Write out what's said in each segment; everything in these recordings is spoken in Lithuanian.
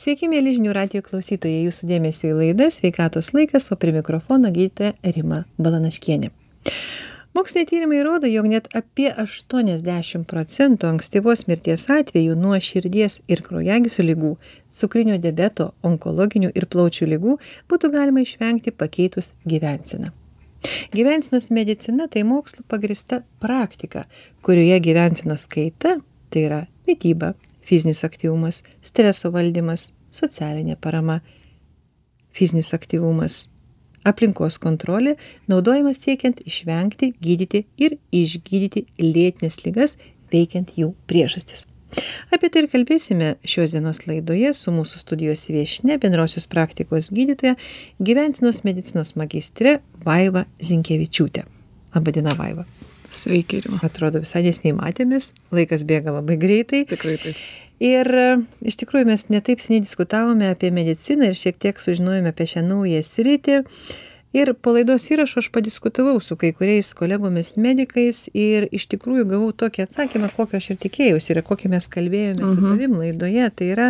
Sveiki, mėly žinių radio klausytojai, jūsų dėmesio į laidą Sveikatos laikas, o prie mikrofono gydytoja Rima Balanaškienė. Moksliniai tyrimai rodo, jog net apie 80 procentų ankstyvos mirties atvejų nuo širdies ir kraujagyslių lygų, cukrinio diabeto, onkologinių ir plaučių lygų būtų galima išvengti pakeitus gyvenseną. Gyvensinos medicina tai mokslo pagrista praktika, kurioje gyvensinos kaita, tai yra mytyba, fizinis aktyvumas, streso valdymas, socialinė parama, fizinis aktyvumas, aplinkos kontrolė naudojamas siekiant išvengti, gydyti ir išgydyti lėtines ligas, veikiant jų priežastis. Apie tai ir kalbėsime šios dienos laidoje su mūsų studijos viešne bendrosios praktikos gydytoja, gyvensinos medicinos magistre Vaiva Zinkievičiūtė. Labadiena, Vaiva. Sveiki, Rima. Atrodo, visai nesnei matėmės, laikas bėga labai greitai. Tikrai taip. Ir iš tikrųjų mes netaip seniai diskutavome apie mediciną ir šiek tiek sužinojome apie šią naują sritį. Ir po laidos įrašo aš padiskutavau su kai kuriais kolegomis medikais ir iš tikrųjų gavau tokį atsakymą, kokio aš ir tikėjausi ir kokį mes kalbėjome su Mhm. tavim laidoje. Tai yra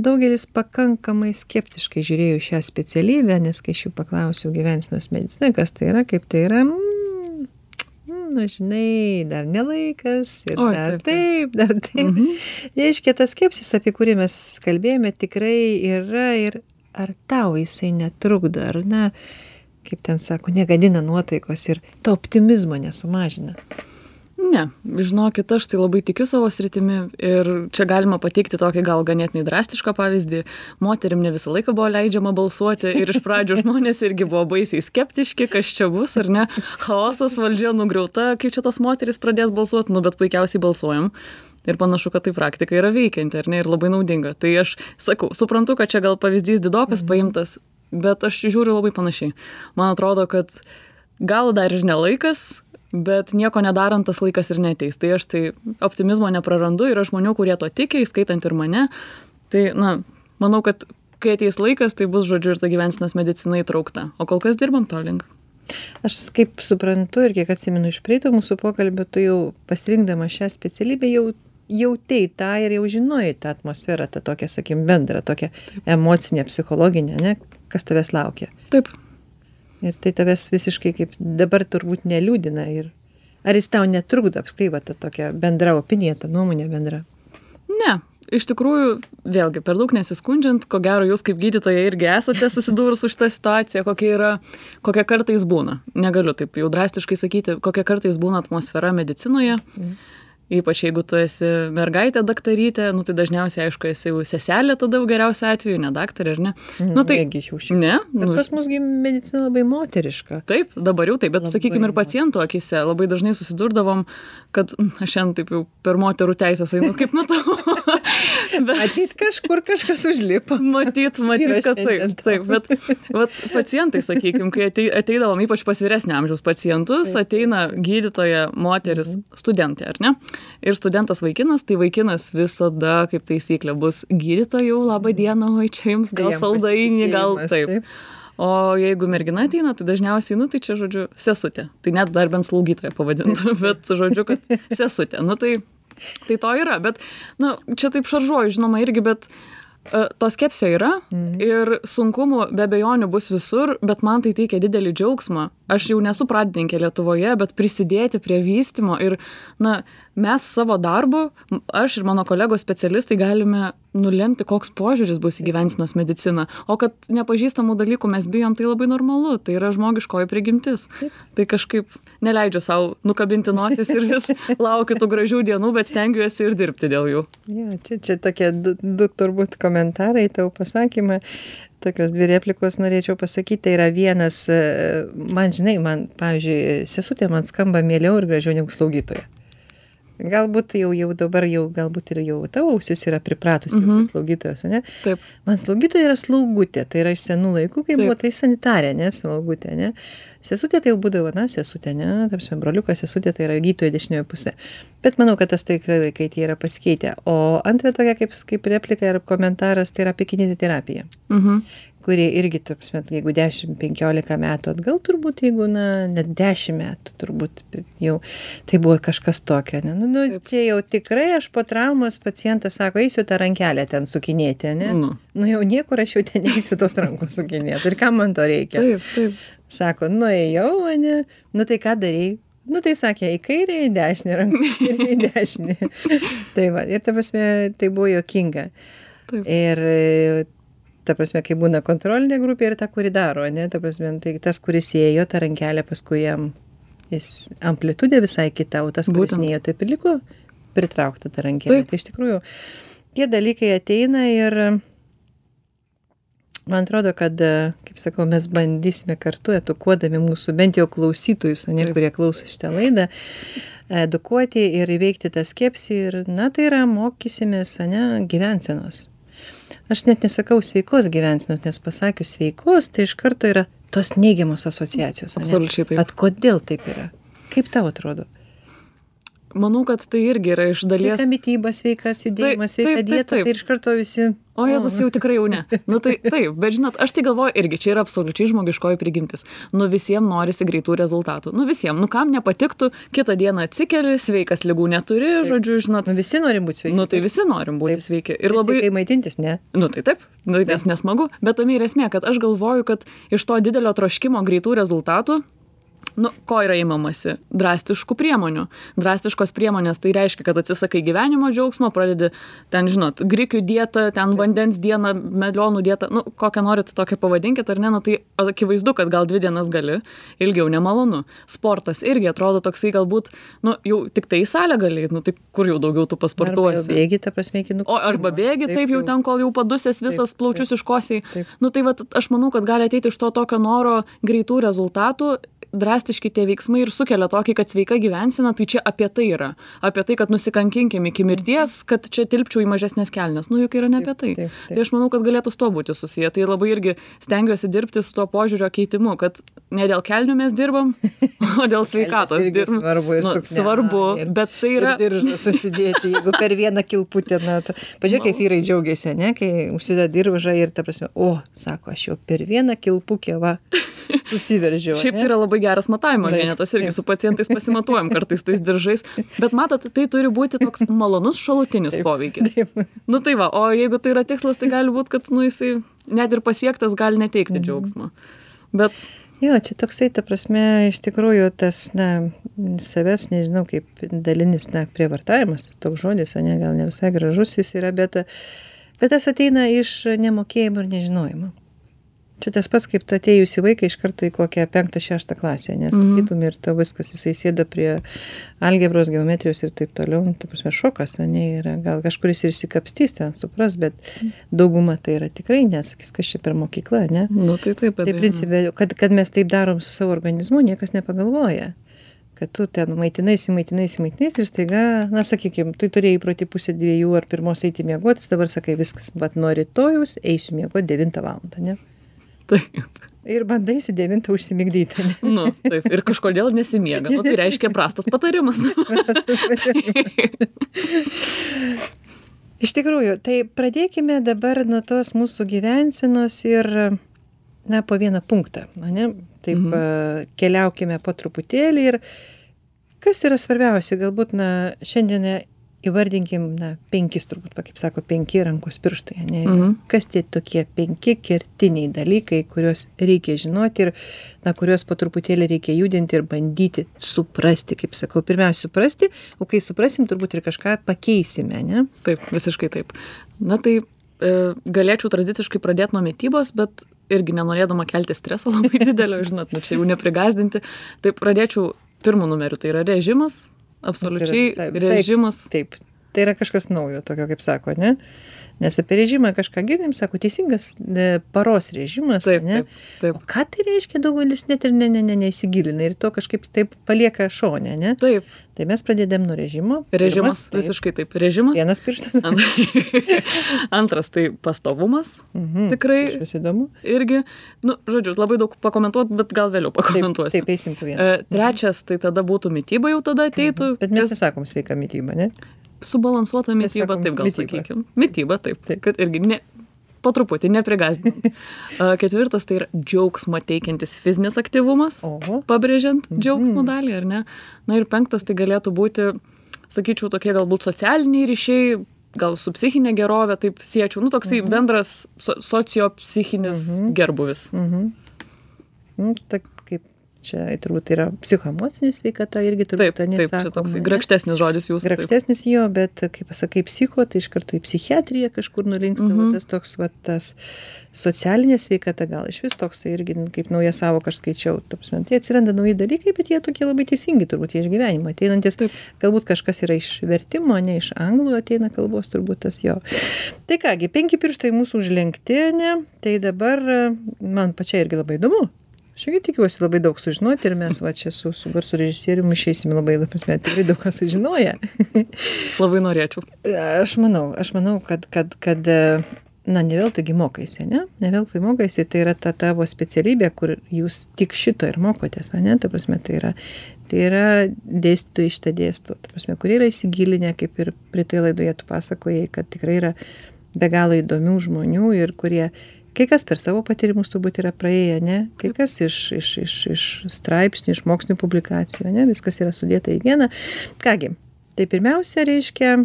daugelis pakankamai skeptiškai žiūrėjo šią specialybę, nes kai aš jų paklausiau gyvensinos medicina, kas tai yra, kaip tai yra, na žinai, dar nelaikas ir Oi, dar taip, taip, dar taip. Mhm. Reiškia, tas skepsis, apie kurį mes kalbėjome, tikrai yra ir ar tau jisai netrukdo, ar, na, kaip ten sako, negadina nuotaikos ir to optimizmo nesumažina. Ne, žinokit, aš tai labai tikiu savo sritimi ir čia galima pateikti tokį gal ganėtinai drastišką pavyzdį. Moterim ne visą laiką buvo leidžiama balsuoti ir iš pradžių žmonės irgi buvo baisiai skeptiški, kas čia bus ar ne. Chaosas valdžia nugriauta, kaip čia tos moteris pradės balsuoti, nu bet puikiausiai balsuojam. Ir panašu, kad tai praktika yra veikianti, ar ne, ir labai naudinga. Tai aš sakau, suprantu, kad čia gal pavyzdys didokas mhm. paimtas, bet aš žiūriu labai panašiai. Man atrodo, kad gal dar ir nelaikas, bet nieko nedarant tas laikas ir neteis. Tai aš tai optimizmo neprarandu, yra žmonių, kurie to tiki, įskaitant ir mane. Tai, na, manau, kad kai ateis laikas, tai bus, žodžiu, ir ta gyvensinos medicina įtraukta. O kol kas dirbam to link. Aš kaip suprantu ir kiek atsimenu iš prieito mūsų pokalbio, tu jau pasirinkdama šią specialybę jau jautei tą ir jau žinojai tą atmosferą, tą tokią, sakim, bendrą, tokią emocinę, psichologinę, ne, kas tavęs laukia. Taip. Ir tai tavęs visiškai kaip dabar turbūt neliūdina. Ir ar jis tau netrukdo apskritai va ta tokia bendra opinija, ta nuomonė bendra? Ne. Iš tikrųjų, vėlgi, per daug nesiskundžiant, ko gero jūs kaip gydytoja irgi esate susidūrus su šitą situaciją, kokia yra, kokia kartais būna. Negaliu taip jau drastiškai sakyti, kokia kartais būna atmosfera medicinoje. Mm. Ypač jeigu tu esi mergaitė daktarytė, nu tai dažniausiai, aišku, esi jau seselė tada jau geriausiu atveju, ne daktarė, ar ne? Nu tai... Ne, nu, pas musgi medicina labai moteriška. Taip, dabar jau taip, bet Labai sakykime ir pacientų akise labai dažnai susidurdavom, kad mm, aš šiandien taip jau per moterų teisės einu, kaip matau. bet Atit kažkur kažkas užlipo. matyt, matyt, kad taip, taip, bet vat, pacientai, sakykime, kai atei- ateidavom ypač pas vyresnio amžiaus pacientus, Taip. ateina gydytoja moteris, studentė, ar ne? Ir studentas vaikinas, tai vaikinas visada, kaip taisyklė, bus gydytoja, jau laba diena, oi čia jums gal Jam saldainį, gal pasitikėjimas, taip. O jeigu mergina ateina, tai dažniausiai, nu tai čia, žodžiu, sesutė. Tai net dar bent slaugytoja pavadintų, bet, žodžiu, kad sesutė. Nu tai, tai to yra, bet, na, čia taip šaržuoju, žinoma, irgi, bet uh, to skepsio yra Mhm. ir sunkumų be bejonių bus visur, bet man tai teikia didelį džiaugsmą. Aš jau nesu pradininkė Lietuvoje, bet prisidėti prie vystimo ir, na, mes savo darbu, aš ir mano kolegos specialistai galime nulemti, koks požiūris bus į gyvensinos mediciną. O kad nepažįstamų dalykų mes bijom, tai labai normalu, tai yra žmogiškoji prigimtis. Tai kažkaip neleidžiu savo nukabinti nosis ir vis laukiu tų gražių dienų, bet stengiuosi ir dirbti dėl jų. Ja, čia, čia tokie du, du turbūt komentarai tau pasakymą. Tokios dvi replikos norėčiau pasakyti. Tai yra vienas, e, man žinai, man, pavyzdžiui, sesutė man skamba mieliau ir gražiau negu slaugytoja. Galbūt jau, jau dabar jau, galbūt ir jau tavo ausis yra pripratusi Mhm. prie slaugytojos, ne? Taip. Man slaugytoja yra slaugutė, tai yra iš senų laikų, kai buvo tai sanitarė, ne, slaugutė, ne. Sesutė tai jau būdavo, na, sesutė, ne, tarsi broliukas, sesutė tai yra gydytojo dešiniojo pusė. Bet manau, kad tas tikrai laikai tie yra pasikeitę. O antra tokia kaip, kaip replika ir komentaras, tai yra apie kineziterapiją. Mhm. Kurie irgi ta prasme jeigu dešim penkiolika metų atgal turbūt jeigu na net dešim metų turbūt jau tai buvo kažkas tokio ane? Nu nu čia jau tikrai aš po traumos pacientas sako eisiu tą rankelę ten sukinėti ane? Nu. nu jau niekur aš jau ten neisiu tos rankos sukinėt. Ir kam man to reikia? Taip, taip. sako nuėjau ane? Nu tai ką darei? Nu tai sakė į kairę į dešinę ranką ir į dešinę. Tai va ir ta prasme tai buvo juokinga. Taip. ir ta prasme kai būna kontrolinė grupė ir ta kuri daro ane ta prasme tai tas kuris ėjo ta rankelė paskui jam jis amplitudė visai kita o tas kuris nėjo taip ir liko pritraukta ta rankelė. Tai iš tikrųjų tie dalykai ateina ir man atrodo kad kaip sakau mes bandysime kartu edukuodami mūsų bent jau klausytojus ane kurie klauso šitą laidą edukuoti ir įveikti tą skepsį ir na tai yra mokysimės ane gyvensenos aš net nesakau sveikos gyvensenos nes pasakius sveikos tai iš karto yra tos neigiamos asociacijos bet kodėl taip yra? Kaip tau atrodo Manau, kad tai irgi yra iš dalies. sveika mityba sveikas judėjimas Taip, sveika taip, taip, dieta taip. tai iš karto visi O Jėzus jau tikrai jau ne. Nu tai taip, bet žinot, aš tai galvoju irgi, čia yra absoliučiai žmogiškoji prigimtis. Nu visiems norisi greitų rezultatų. Nu visiems, nu kam nepatiktų, kitą dieną atsikeli, sveikas lygų neturi, žodžiu, žinot. nu visi norim būti sveiki Nu tai visi norim būti Taip. sveiki. Ir Bet labai... sveikai maitintis ne Nu tai taip, nu, nes nesmagu, bet tame ir esmė, kad aš galvoju, kad iš to didelio troškimo greitų rezultatų, nu, ko yra įmamasi? Drastiškų priemonių. Drastiškos priemonės tai reiškia, kad atsisakai gyvenimo džiaugsmo, pradedi ten, žinot, grikių dietą, ten vandens dieną, melionų dietą, nu, kokią norit tokią pavadinkit, ar ne, nu, tai akivaizdu, kad gal dvi dienas gali, ilgiau nemalonu. Sportas irgi atrodo toksai galbūt, nu, jau tik tai į salę gali, nu, tai kur jau daugiau tu Arba pasportuosi. bėgi ta prasme iki O arba bėgi, taip jau ten, kol jau padusęs visas Taip, plaučius iškosiai. taip. Nu tai vat, aš manau, kad gali ateiti iš to tokio noro greitų rezultatų, drastiški tie veiksmai ir sukelia tokį, kad sveika gyvensina, tai čia apie tai yra. Apie tai, kad nusikankinkim iki mirties, kad čia tilpčiau į mažesnės kelnes. Nu juk yra ne apie tai. taip, taip. Tai aš manau, kad galėtų su to būti susiję. Tai labai irgi stengiuosi dirbti su tuo požiūrio keitimu, kad ne dėl kelnių mes dirbam, o dėl sveikatos dirbam. svarbu ir nu, svarbu, ir- bet tai yra... ir susidėti, jeigu per vieną kilputę, na, ta, pažiūrėk, kaip vyrai džiaugiasi, ne, kai užsideda diržą ir, ta prasme, o, sako, aš jau per vieną kilpukę, va, susiveržiau. Šiaip tai yra labai geras matavimo Taip, vienetas irgi taip. su pacientais pasimatuojam kartais tais diržais. Bet matot, tai turi būti toks malonus šalutinis poveikis. Taip. Nu tai va, o jeigu tai yra tikslas, tai gali būti, kad nu, jisai net ir pasiektas gali Mhm. neteikti džiaugsmo. Bet Jo, čia toksai, ta prasme, iš tikrųjų tas, na, savęs, nežinau, kaip dalinis, na, prievartavimas, tas toks žodis, o ne, gal ne visai gražus jis yra, bet, bet tas ateina iš nemokėjimo ir nežinojimo. Čia tas pats, kaip tu atėjusi vaiką iš karto į kokią penktą, šeštą klasę, nesakytum ir to viskas, jisai sėda prie algebros, geometrijos ir taip toliau, nu, ta prasme, šokas, ne, yra, gal kažkuris ir įsikapstys ten, supras, bet dauguma tai yra tikrai nesakys, kas čia per mokyklą, ne? nu, tai taip, Tai abejo. principė, kad, kad mes taip darom su savo organizmu, niekas nepagalvoja. Kad tu ten maitinaisi, maitinaisi, maitinaisi ir staiga, na sakykime, tu turėjai įprotį pusę dviejų ar pirmos eiti miegotis, dabar sakai viskas, bet nuo rytojus eisiu miegoti 9 val. ne? Taip. Ir bandaisi 9 užsimigdyti. Nu, taip. Ir kažkodėl nesimiega. Nu, tai reiškia prastas patarimas. Iš tikrųjų, tai pradėkime dabar nuo tos mūsų gyvensenos ir, na, po vieną punktą, ne? Taip, mhm. keliaukime po truputėlį ir kas yra svarbiausia, galbūt, na, šiandien įvardinkim, na, penkis turbūt, va, kaip sako, penki rankos pirštai, ne? Mhm. Kas tie tokie penki kertiniai dalykai, kuriuos reikia žinoti ir, na, kuriuos po truputėlį reikia judinti ir bandyti suprasti, kaip sakau, pirmiausia suprasti, o kai suprasim, turbūt ir kažką pakeisime, ne? Taip, visiškai taip. Na tai e, galėčiau tradiciškai pradėti nuo mytybos, bet irgi nenorėdama kelti streso labai didelio, žinot, nu čia jau neprigazdinti. Tai pradėčiau pirmų numerių, tai yra režimas, absoliučiai režimas. Taip, tai yra kažkas naujo, tokio kaip sako, ne? Nes apie režimą kažką girdim, sako, teisingas ne, paros režimas, Taip, ne? taip, taip. O ką tai reiškia, daugelis net ir ne, ne, ne, neįsigilina ir to kažkaip taip palieka šonę, ne? Taip, Tai mes pradedam nuo režimo. režimas, Pirmas, taip, visiškai taip. Režimas. Vienas pirštas. Ant- Antras tai pastovumas. Mhm, Tikrai Vis įdomu. irgi, nu, žodžiu, labai daug pakomentuoti, bet gal vėliau Taip, pakomentuosiu. taip, eisim po vieną. E, Trečias, tai tada būtų mytyba jau tada ateitų. Bet mes nes nesakom sveika mytyba, ne? Subalansuota mytyba, taip gal mityba. sakykim. Mytyba, taip. Taip. Kad irgi ne, po truputį, neprigazdinant. Ketvirtas tai yra džiaugsmo teikiantis fizinis aktyvumas, Oho. pabrėžiant džiaugsmo dalį, ar ne? Na ir penktas tai galėtų būti, sakyčiau, tokie galbūt socialiniai ryšiai, gal su psichinė gerovė, taip siečiau, nu toksai bendras so, sociopsichinis gerbuvis. Nu, ta, kaip čia turbūt yra psichoemocinė sveikata irgi turbūt Taip, taip, čia ne? grakštesnis žodis jūsų. taip. Grakštesnis jo, bet kaip pasakai psicho, tai iš karto į psichiatriją kažkur nurinksta, Mhm. mm tas toks, va, tas socialinė sveikata gal iš vis toks irgi kaip nauja savo aš skaičiau. Ta prasme, tai atsiranda nauji dalykai, bet jie tokie labai teisingi turbūt iš gyvenimo ateinantis. Taip. Galbūt kažkas yra iš vertimo, ne iš anglų ateina kalbos, turbūt tas jo. Tai kągi, penki pirštai mūsų užlenkti, ne? Tai dabar man pačiai irgi labai įdomu. Aš irgi tikiuosi labai daug sužinoti ir mes va čia su, su garso režisieriumi išeisime labai, la prasme, tikrai daug ką sužinoję. Labai norėčiau. Aš manau, aš manau, kad, kad, kad na, ne vėl taigi mokaisi, ne? Ne vėl tai mokaisi, tai yra ta tavo specialybė, kur jūs tik šito ir mokotės, ne? Ta prasme, tai yra, tai yra dėstytojai šitą dėsto, ta prasme, kurie yra įsigilinę, kaip ir pritoje laidoje tu pasakojai, kad tikrai yra be galo įdomių žmonių ir kurie kai kas per savo patyrimus turbūt yra praėję, ne? Kai kas iš, iš, iš, iš straipsnių, iš mokslinių publikacijų, ne? Viskas yra sudėta į vieną. Kągi, tai pirmiausia reiškia,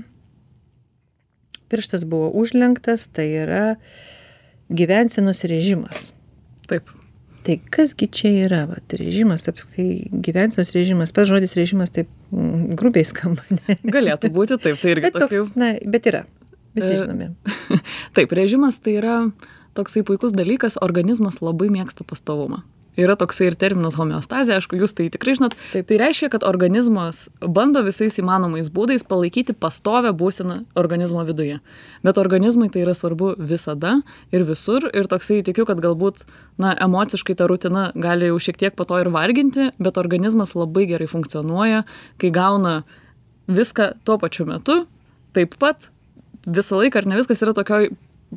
pirštas buvo užlenktas, tai yra gyvensenos režimas. Taip. Tai kasgi čia yra, va, režimas, apskritai gyvensenos režimas, pats žodis režimas taip mm, grubiai skamba, ne? Galėtų būti taip, tai irgi Bet, tokių. toks, na, bet yra, visi E, žinome. Taip, režimas tai yra toksai puikus dalykas, organizmas labai mėgsta pastovumą. Yra toksai ir terminas homeostazė, aišku, jūs tai tikrai žinot. Taip. Tai reiškia, kad organizmas bando visais įmanomais būdais palaikyti pastovę būseną organizmo viduje. Bet organizmui tai yra svarbu visada ir visur. Ir toksai tikiu, kad galbūt, na, emociškai ta rutina gali jau šiek tiek po to ir varginti, bet organizmas labai gerai funkcionuoja, kai gauna viską tuo pačiu metu, taip pat visą laiką, ar ne viskas yra tokioj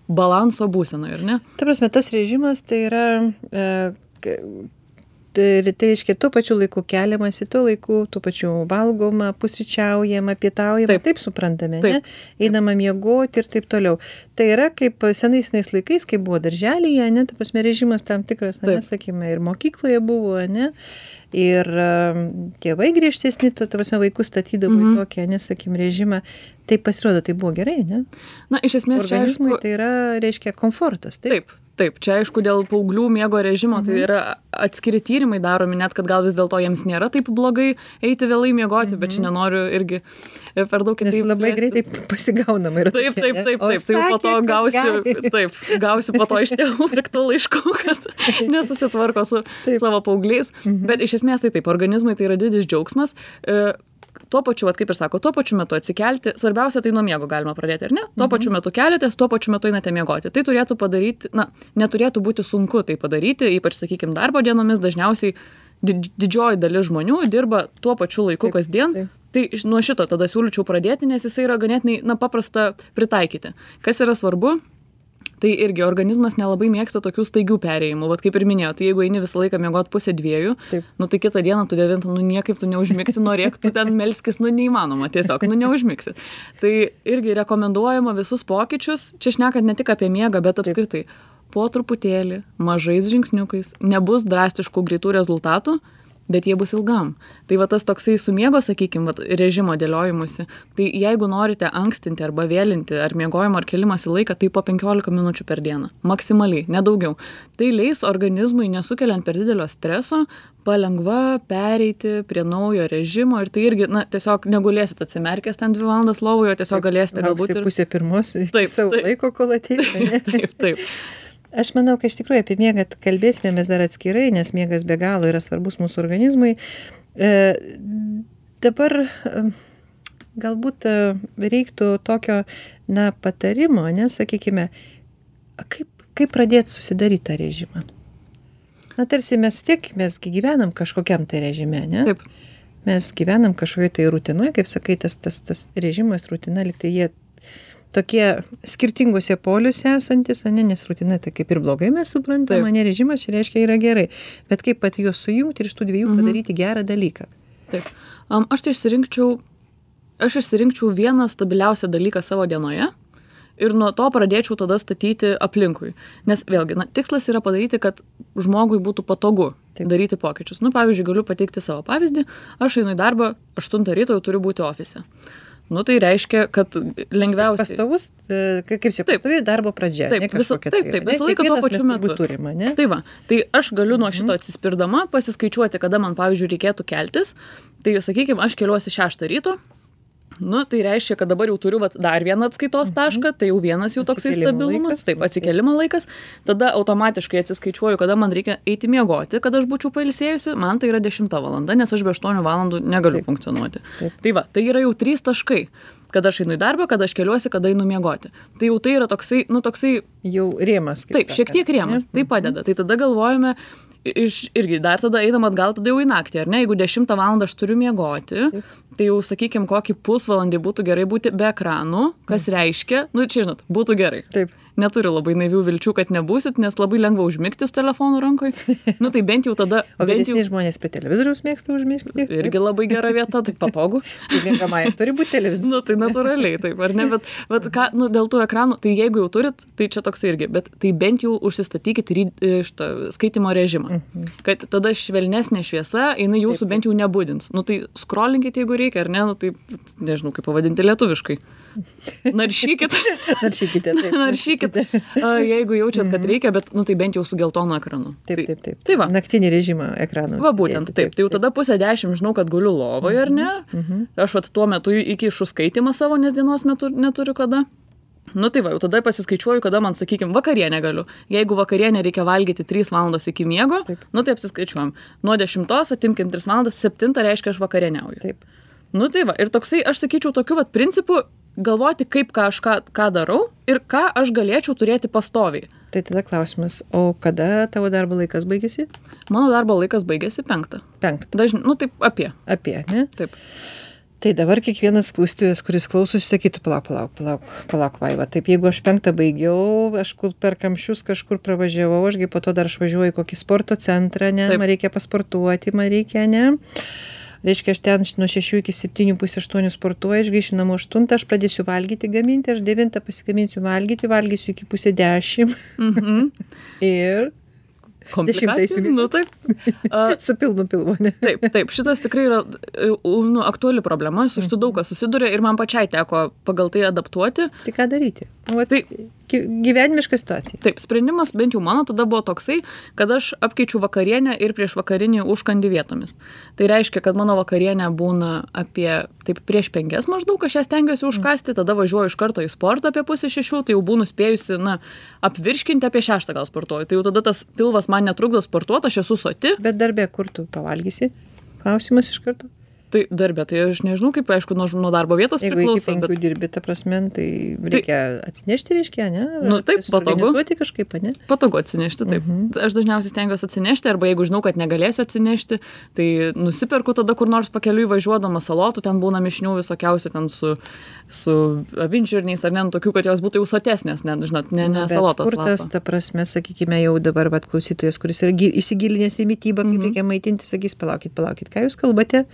balanso būsenoje, ar ne? Ta prasme, tas režimas tai yra, e, tai, tai reiškia, tuo pačiu laiku keliamasi, tuo laiku, tuo pačiu valgoma, pusryčiaujama, pietaujama, taip, Taip. suprantame, Taip. ne? einama miegoti ir taip toliau. Tai yra kaip senais laikais, kai buvo darželyje, ne, ta prasme, režimas tam tikras, ne, sakykime, ir mokykloje buvo, ne, ir tėvai griežtesni, tu, ta prasme, vaikus statydavo į Mhm. tokį, nesakykime, režimą. Tai pasirodo, tai buvo gerai, ne? Na, iš esmės čia Organizmui aišku, tai yra, reiškia, komfortas. Taip. Taip, taip, čia aišku dėl paauglių miego režimo, tai Mhm. yra atskiri tyrimai daromi, net kad gal vis dėlto jiems nėra taip blogai eiti vėlai miegoti, bet čia nenoriu irgi per daug Mhm. Nes labai greitai pasigaunama ir Taip, taip, taip, taip. Tai po to gausiu, taip, gausiu po to iš tėvų piktų laiškų, kad nesusitvarko su savo paaugliais. Bet iš esmės tai taip, organizmui tai yra didis džiaugsmas. Tuo pačiu, vat, kaip ir sako, tuo pačiu metu atsikelti, svarbiausia tai nuo miego galima pradėti, ar ne? Tuo pačiu metu keliatės, tuo pačiu metu einate miegoti. Tai turėtų padaryti, na, neturėtų būti sunku tai padaryti, ypač, sakykime, darbo dienomis dažniausiai did- didžioji dalis žmonių dirba tuo pačiu laiku Taip, kasdien. taip. Tai nuo šito tada siūlyčiau pradėti, nes jisai yra ganėtinai, na, paprasta pritaikyti. Kas yra svarbu, tai irgi organizmas nelabai mėgsta tokių staigių perėjimų. Vat kaip ir minėjau, tai jeigu eini visą laiką miegoti pusę dviejų, Taip. nu tai kitą dieną tu devintą, nu niekaip tu neužmigsi, norėk tu ten melskis, nu neįmanoma, tiesiog, nu neužmigsi. Tai irgi rekomenduojama visus pokyčius, čia šnekant ne tik apie miegą, bet apskritai. Po truputėlį, mažais žingsniukais, nebus drastiškų greitų rezultatų, bet jie bus ilgam. Tai va tas toksai su miego, sakykime, režimo dėliojimusi. Tai jeigu norite ankstinti arba vėlinti ar miegojimo ar kelimosi laiką, tai po 15 minučių per dieną. Maksimaliai, nedaugiau. Tai leis organizmui, nesukeliant per didelio streso, palengva pereiti prie naujo režimo ir tai irgi, na, tiesiog negulėsit atsimerkęs ten dvi valandas lovoje, tiesiog galėsite galbūt ir pusė pirmos Taip, savo taip. laiko, kol ateis. ane? Taip, taip. Aš manau, kad iš tikrųjų apie miegą kalbėsime mes dar atskirai, nes miegas be galo yra svarbus mūsų organizmui. E, dabar e, galbūt e, reiktų tokio, na, patarimo, nesakykime, kaip, kaip pradėti susidaryti tą režimą. Na, tarsi mes tiek, mes gi gyvenam kažkokiam tai režime, ne? Taip. Mes gyvenam kažkokioje tai rutinoje, kaip sakai, tas, tas, tas režimas, rutina, liktai jie tokie skirtingose poliuose esantis, ane, nes rutina tai kaip ir blogai mes suprantam, Taip. ne režimas čia reiškia yra gerai, bet kaip pat juos sujungti ir iš tų dviejų Mhm. padaryti gerą dalyką. Taip. Um, aš tai išsirinkčiau, aš išsirinkčiau vieną stabiliausią dalyką savo dienoje ir nuo to pradėčiau tada statyti aplinkui nes vėlgi na tikslas yra padaryti kad žmogui būtų patogu Taip. daryti pokyčius nu pavyzdžiui galiu pateikti savo pavyzdį aš einu į darbą aštuntą ryto jau turiu būti ofise nu tai reiškia kad lengviausiai Pastovus, e, kaip čia, Taip. pastovi darbo pradžia. Taip, ne visa- taip, tai, taip, ne? visą laiką tuo pačiu metu. Turime, ne? Tai va, tai aš galiu nuo šito atsispirdama pasiskaičiuoti, kada man, pavyzdžiui, reikėtų keltis. Tai, sakykime, aš keliuosi 6 ryto. Nu, tai reiškia, kad dabar jau turiu vat, dar vieną atskaitos tašką, tai jau vienas jau toksai Atsikėlimo stabilumas, laikas. taip, atsikelimo laikas. Tada automatiškai atsiskaičiuoju, kada man reikia eiti miegoti, kad aš būčiau pailsėjusi, man tai yra 10 valanda, nes aš be 8 valandų negaliu Taip. funkcionuoti. Taip. Tai va, tai yra jau 3 taškai. Kada aš einu į darbą, kada aš keliuosi, kada einu miegoti. Tai jau tai yra toksai, nu, toksai Jau rėmas. Taip, šiek tiek sakant, rėmas, ne? tai padeda. Tai tada galvojame, iš, irgi dar tada einam atgal, tada jau į naktį, ar ne? Jeigu 10 val. aš turiu miegoti, Taip. tai jau, sakykime, kokį pusvalandį būtų gerai būti be ekranų, kas reiškia, nu, čia žinot, būtų gerai. Taip. Neturiu labai naivių vilčių, kad nebūsit, nes labai lengva užmigti su telefonu rankoj. Nu, tai bent jau tada, O bent jau žmonės prie televizoriaus mėgsta užmėgti. irgi labai gera vieta, tai patogu. Mėgamai turi būti televizorius. Nu, tai natūraliai, taip, ar ne, bet, bet ką, nu, dėl tų ekranų, tai jeigu jau turit, tai čia toks irgi, bet tai bent jau užsistatykit ry- šitą skaitimo režimą, Mhm. kad tada švelnesnė šviesa, jinai jūsų bent jau nebudins. Nu, tai scrollinkit, jeigu reikia, ar ne, nu, tai nežinau, kaip pavadinti lietuviškai. Naršykit, Naršykite. Taip, naršykit, a, jeigu jaučiat, kad reikia, bet, nu, tai bent jau su geltonu ekranu. Taip, Tai- taip, taip. Tai va. Naktinį režimą ekranų. Va būtent, taip. Tai jau tada pusę dešimt žinau, kad guliu lovoje, ar ne? Mhm. Aš vat tuo metu įkišu skaitimą savo, nes dienos metu neturiu kada. Nu tai va, jau tada pasiskaičiuoju, kada man, sakykime, vakarienę galiu. Jeigu vakarienę reikia valgyti 3 valandos iki miego, Taip. nu tai apsiskaičiuojam. Nuo 10 atimkim 3 valandas, 7 reiškia aš vakarieniauju. Taip. Nu tai va, ir toksai, aš sakyčiau, tokiu vat principu galvoti, kaip ką aš ką, ką darau ir ką aš galėčiau turėti pastoviai. Tai tada klausimas, o kada tavo darbo laikas baigėsi? Mano darbo laikas baigėsi penktą. Penktą. Dažnai, nu taip apie. Apie, ne? Taip. Tai dabar kiekvienas klausytojas, kuris klausosi, sakytų, palauk, palauk, palauk, palauk, vaiva. Taip, jeigu aš penktą baigiau, aš kur per kamščius kažkur pravažiavau, ašgi po to dar aš važiuoju į kokį sporto centrą, ne, Taip. man reikia pasportuoti, man reikia, ne. Reiškia, aš ten nuo 6 iki 7 pusės 8 sportuoju, aš grįšiu namo 8, aš pradėsiu valgyti, gaminti, aš 9 pasigaminsiu valgyti, valgysiu iki pusė 10 Mhm. ir Dešimtais Nu taip. A, su pilnu pilvu, ne. Taip, taip, šitas tikrai yra e, nu, aktuali problema, su šitu daug kas susiduria ir man pačiai teko pagal tai adaptuoti. Tai ką daryti? Nu, va, Tai- gy- gyvenimiška situacija. Taip, sprendimas bent jau mano tada buvo toksai, kad aš apkeičiu vakarienę ir prieš vakarinį užkandį vietomis. Tai reiškia, kad mano vakarienė būna apie, taip, prieš penkias maždaug, aš ją stengiuosi užkasti, tada važiuoju iš karto į sportą apie pusę šešių, tai jau būnu spėjusi, na, apvirškinti apie šeštą gal sportuoju. Tai jau tada tas pilvas man netrukdo sportuoti, aš esu soti, Bet darbė, kur tu pavalgysi? Klausimas iš karto. Tai darbė, tai aš nežinau, kaip, aišku, nuo, nuo darbo vietos Jeigu priklauso, penkių bet dirbi, ta prasme, tai reikia atsinešti, reiškia, ne? Ar Nu, taip, patogu. kažkaip, ne? patogu atsinešti, taip. Mhm. Aš dažniausiai stengiuosi atsinešti, arba jeigu žinau, kad negalėsiu atsinešti, tai nusiperku tada kur nors pakeliui važiuodama salotų, ten būna mišnių visokiausių, ten su, su avinžirniais ar ne, nu, tokių, kad jos būtų jau sotesnės, ne, žinot, ne, ne Bet salotos. Kur tas, ta prasme, sakykime, jau dabar, vat, klausytojas, kuris yra gi- įsigilinęs į mytybą, kaip Mhm. reikia maitinti, sakys, palaukit, palaukit, ką jūs kalbate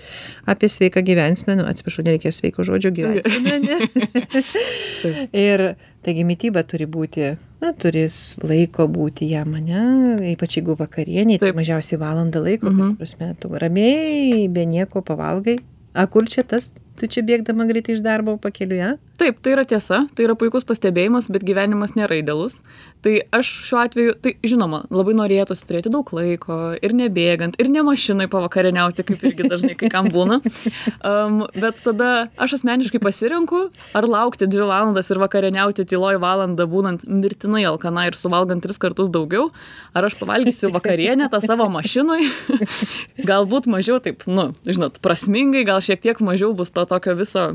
apie sveiką gyvensiną, nu, atsiprašau, nereikia sveiko žodžio gyvensiną, ne? Ir taigi mytyba turi būti, na, turi laiko būti jam, ne, ypač jeigu vakarieniai, tai mažiausiai valandą laiko, Mhm. mhm. prasme, tu ramiai, be nieko pavalgai. A kur čia tas, tu čia bėgdama greitai iš darbo pakeliu, ja? Taip, tai yra tiesa, tai yra puikus pastebėjimas, bet gyvenimas nėra idealus. Tai aš šiuo atveju, tai žinoma, labai norėtųsi turėti daug laiko ir nebėgant, ir ne mašinai pavakarieniauti, kaip irgi dažnai kai kam būna. Um, bet tada aš asmeniškai pasirenku, ar laukti dvi valandas ir vakarieniauti tyloj valandą, būnant mirtinai alkana ir suvalgant tris kartus daugiau, ar aš pavalgysiu vakarienę tą savo mašinui, galbūt mažiau taip, nu, žinot, prasmingai, gal šiek tiek mažiau bus to tokio viso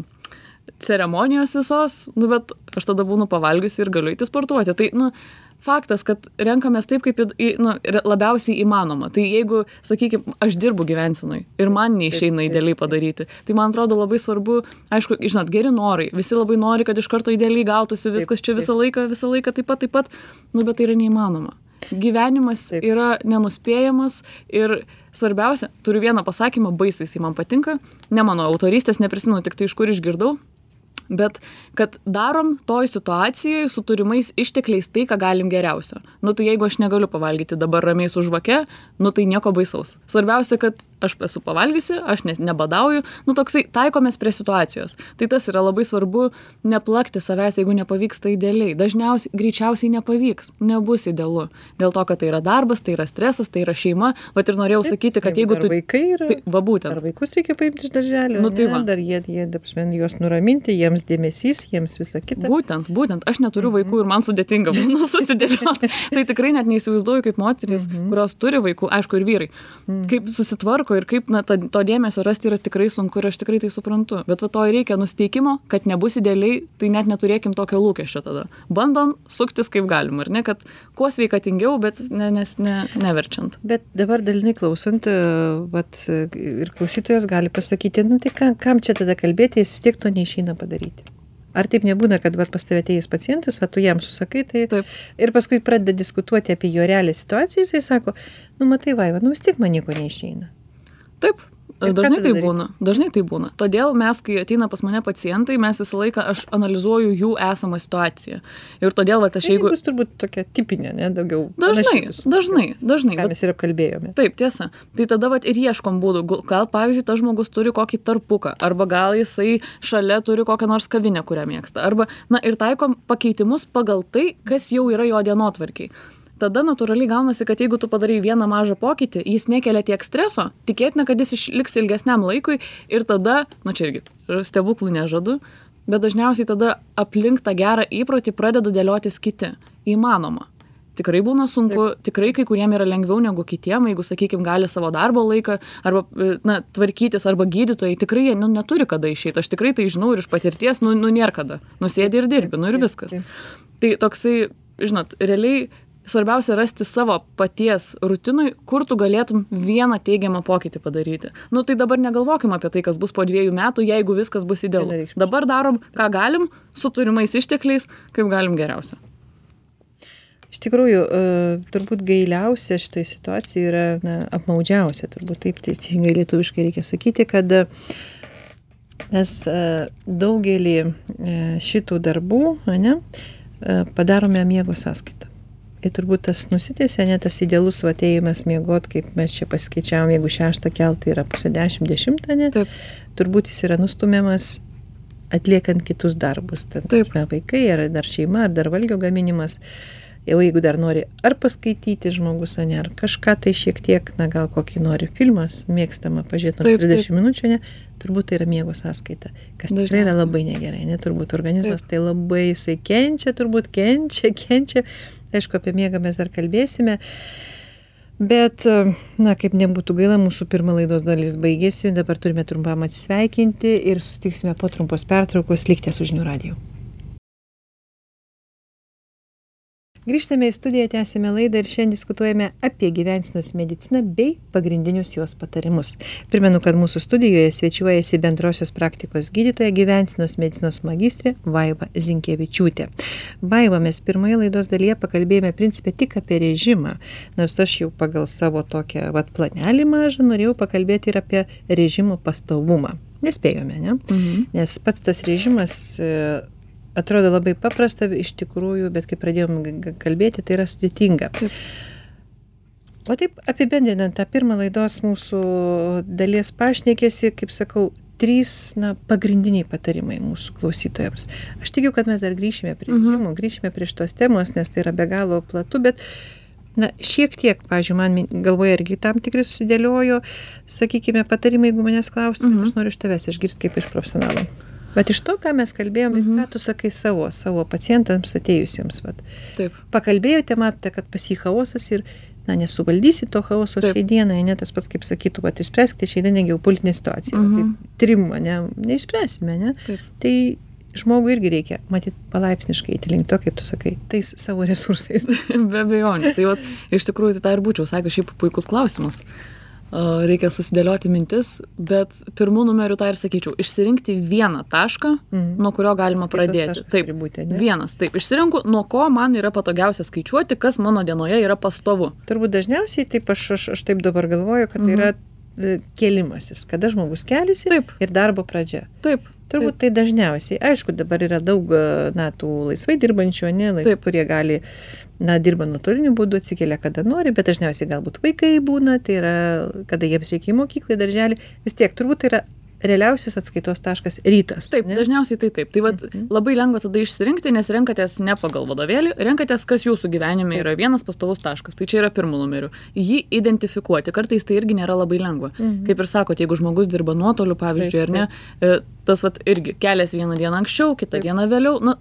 ceremonijos visos, nu, bet aš tada būnu pavalgiusi ir galiu eiti sportuoti. Tai, nu, faktas, kad renkamės taip, kaip į, nu, labiausiai įmanoma. Tai jeigu, sakykime, aš dirbu gyvensinui ir man neišeina idealiai padaryti, tai man atrodo labai svarbu, aišku, žinot, geri norai. Visi labai nori, kad iš karto idealiai gautųsi viskas čia visą laiką, visą laiką taip pat, taip pat, nu, bet tai yra neįmanoma. Gyvenimas Taip. yra nenuspėjamas ir svarbiausia, turiu vieną pasakymą, baisiai jisai man patinka, ne mano autoristės, neprisimenu tik tai iš kur išgirdau, bet kad darom toj situacijoj su turimais ištekliais tai ką galim geriausio. Nu tai jeigu aš negaliu pavalgyti dabar ramiai su žvake nu tai nieko baisaus. Svarbiausia kad aš esu pavalgiusi aš nes nebadauju. Nu toksai taikomės prie situacijos. Tai tas yra labai svarbu neplakti savęs jeigu nepavyksta idealiai. Dažniausiai greičiausiai nepavyks. Nebus idealu. Dėl to kad tai yra darbas tai yra stresas tai yra šeima. Vat ir norėjau sakyti kad jeigu tu vaikai yra tai va būtent. ar vaikus reikia paimti iš darželio Nu, tai ane? va. dar jie jie ta prasme juos nuraminti jiems dėmesys jiems visa kita. Būtent, būtent, aš neturiu vaikų ir man sudėtinga būna susidėlioti. tai tikrai net neįsivaizduoju, kaip moteris, kurios turi vaikų, aišku, ir vyrai, kaip susitvarko ir kaip na, ta, to dėmesio rasti yra tikrai sunku ir aš tikrai tai suprantu. Bet va to ir reikia nusteikimo, kad nebus idealiai, tai net neturėkim tokio lūkesčio tada. Bandom suktis kaip galim, ar ne, kad kuo sveikatingiau, bet ne, nes ne, neverčiant. Bet dabar dalinai klausant, vat, ir klausytojas gali pasakyti, nu tai kam, kam čia tada kalbėti, jis vis tiek to neišeina padaryti. Ar taip nebūna, kad vat, pas tave atėjęs pacientas, va tu jam susakai, tai Taip. ir paskui pradeda diskutuoti apie jo realią situaciją ir jisai sako, nu matai, vaiva, nu vis tiek man nieko neišeina. Taip. Dažnai tai būna. Dažnai tai būna. Todėl mes, kai ateina pas mane pacientai, mes visą laiką aš analizuoju jų esamą situaciją. Ir todėl, va, aš Tai jeigu... bus turbūt tokia tipinė, ne, daugiau. Dažnai, dažnai, dažnai. Ką mes ir apkalbėjome. Taip, tiesa. Tai tada vat, ir ieškom būdų. Gal, pavyzdžiui, tas žmogus turi kokį tarpuką, arba gal jisai šalia turi kokią nors kavinę, kurią mėgsta. Arba, na, ir taikom pakeitimus pagal tai, kas jau yra jo dienotvarkiai. Tada natūraliai gaunasi, kad jeigu tu padarai vieną mažą pokytį, jis nekelia tiek streso, tikėtina, kad jis išliks ilgesniam laikui ir tada, na čia irgi stebuklų nežadu, bet dažniausiai tada aplink tą gerą įprotį pradeda dėliotis kiti. Įmanoma. Tikrai būna sunku tikrai kai kuriem yra lengviau negu kitiem jeigu sakykim gali savo darbo laiką arba na tvarkytis arba gydytojai tikrai jie nu neturi kada išeit aš tikrai tai žinau ir iš patirties nu nu nėr kada. Nu sėdi ir dirbi nu ir Taip, viskas. taip. tai toksai žinot realiai svarbiausia rasti savo paties rutinoj kur tu galėtum vieną teigiamą pokytį padaryti. Nu tai dabar negalvokim apie tai kas bus po dviejų metų jeigu viskas bus idealu. Dabar darom ką galim su turimais ištekliais kaip galim geriausia. Iš tikrųjų, e, turbūt gailiausia šitoje situacijoje yra na, apmaudžiausia, turbūt taip teisingai lietuviškai reikia sakyti, kad mes e, daugelį e, šitų darbų ne, padarome miego sąskaitą. Ir turbūt tas nusitėse, ne tas idealus vatėjimas miegot, kaip mes čia paskaičiavom, jeigu šeštą keltą yra pusė dešimt, dešimtą, ne, taip turbūt jis yra nustumiamas atliekant kitus darbus. Taip. tarkime, vaikai, ar dar šeima, ar dar valgio gaminimas. Jau jeigu dar nori ar paskaityti žmogus, ane, ar kažką tai šiek tiek, na gal kokį nori filmas, mėgstama pažiūrėti nors Taip, 30 minučių, ne, turbūt tai yra miego sąskaita, kas tikrai yra Dažniausiai. labai negerai, ne, turbūt organizmas tai labai jisai kenčia, turbūt kenčia, kenčia. Aišku, apie miegą mes dar kalbėsime. Bet, na, kaip nebūtų gaila, mūsų pirma laidos dalis baigėsi, dabar turime trumpam atsisveikinti ir sustiksime po trumpos pertraukos, likite su žinių radiju. Grįžtame į studiją, tęsime laidą ir šiandien diskutuojame apie gyvensinos mediciną bei pagrindinius jos patarimus. Primenu, kad mūsų studijoje svečiuojasi bendrosios praktikos gydytoja gyvensinos medicinos magistrė Vaiva Zinkievičiūtė. Vaiva, mes pirmoje laidos dalyje pakalbėjome principė tik apie režimą, nors aš jau pagal savo tokią vat, planelį mažą norėjau pakalbėti ir apie režimo pastovumą. Nespėjome, ne? Mhm. Nes pats tas režimas e, atrodo labai paprasta iš tikrųjų, bet kai pradėjom kalbėti, tai yra sudėtinga. Taip. O taip apibendrinant tą pirmą laidos mūsų dalies pašnekėsi, kaip sakau, trys na, pagrindiniai patarimai mūsų klausytojams. Aš tikiu, kad mes dar grįšime prie Mhm. režimo, grįšime prie šitos temos, nes tai yra be galo platu, bet na, šiek tiek, pažiūrėjau, man galvoje irgi tam tikrai susidėliojo, sakykime, patarimai, jeigu manęs klaustų, Mhm. aš noriu iš tavęs išgirsti kaip iš profesionalo. Bet iš to, ką mes kalbėjom, mhm. Mhm. ką tu sakai savo, savo pacientams atėjusiems, vat. taip pakalbėjote, matote, kad pas jį chaosas ir, na, nesuvaldysi to chaoso šiai dienai, ne tas pats, kaip sakytų, va, išspręskite šiai dienai geopolitinę situaciją. Mhm. Taip, trim, ne, neišspręsime, ne. Taip. Tai žmogui irgi reikia, matyt, palaipsniškai eiti link to, kaip tu sakai, tais savo resursais. Be abejonių. Tai vat, iš tikrųjų tai tą ir būčiau sakęs, šiaip puikus klausimas. Reikia susidėlioti mintis, bet pirmų numerių tą ir sakyčiau. Išsirinkti vieną tašką, Mhm. nuo kurio galima Atskaitos pradėti. Taip, būti, ane? vienas. Taip, išsirenku, nuo ko man yra patogiausia skaičiuoti, kas mano dienoje yra pastovu. Turbūt dažniausiai, taip aš, aš, aš taip dabar galvoju, kad tai Mhm. yra e, kėlimasis, kada žmogus keliasi Taip. ir darbo pradžia. Taip, turbūt tai dažniausiai aišku dabar yra daug na tų laisvai dirbančių ane lais kurie gali na dirba nuotoliniu būdu atsikelia kada nori bet dažniausiai galbūt vaikai būna tai yra kada jiems reikia į mokyklą į darželį vis tiek turbūt tai yra realiausias atskaitos taškas rytas taip dažniausiai tai taip. Tai vat Mhm. labai lengva tada išsirinkti nes renkatės ne pagal vadovėlį renkatės kas jūsų gyvenime yra vienas pastovus taškas. Tai čia yra pirmu numeriu. Jį identifikuoti. Kartais tai irgi nėra labai lengva. Mhm. kaip ir sakot jeigu žmogus dirba nuotoliu pavyzdžiui ar ne e, tas vat irgi keliasi vieną dieną anksčiau kitą dieną vėliau. Nu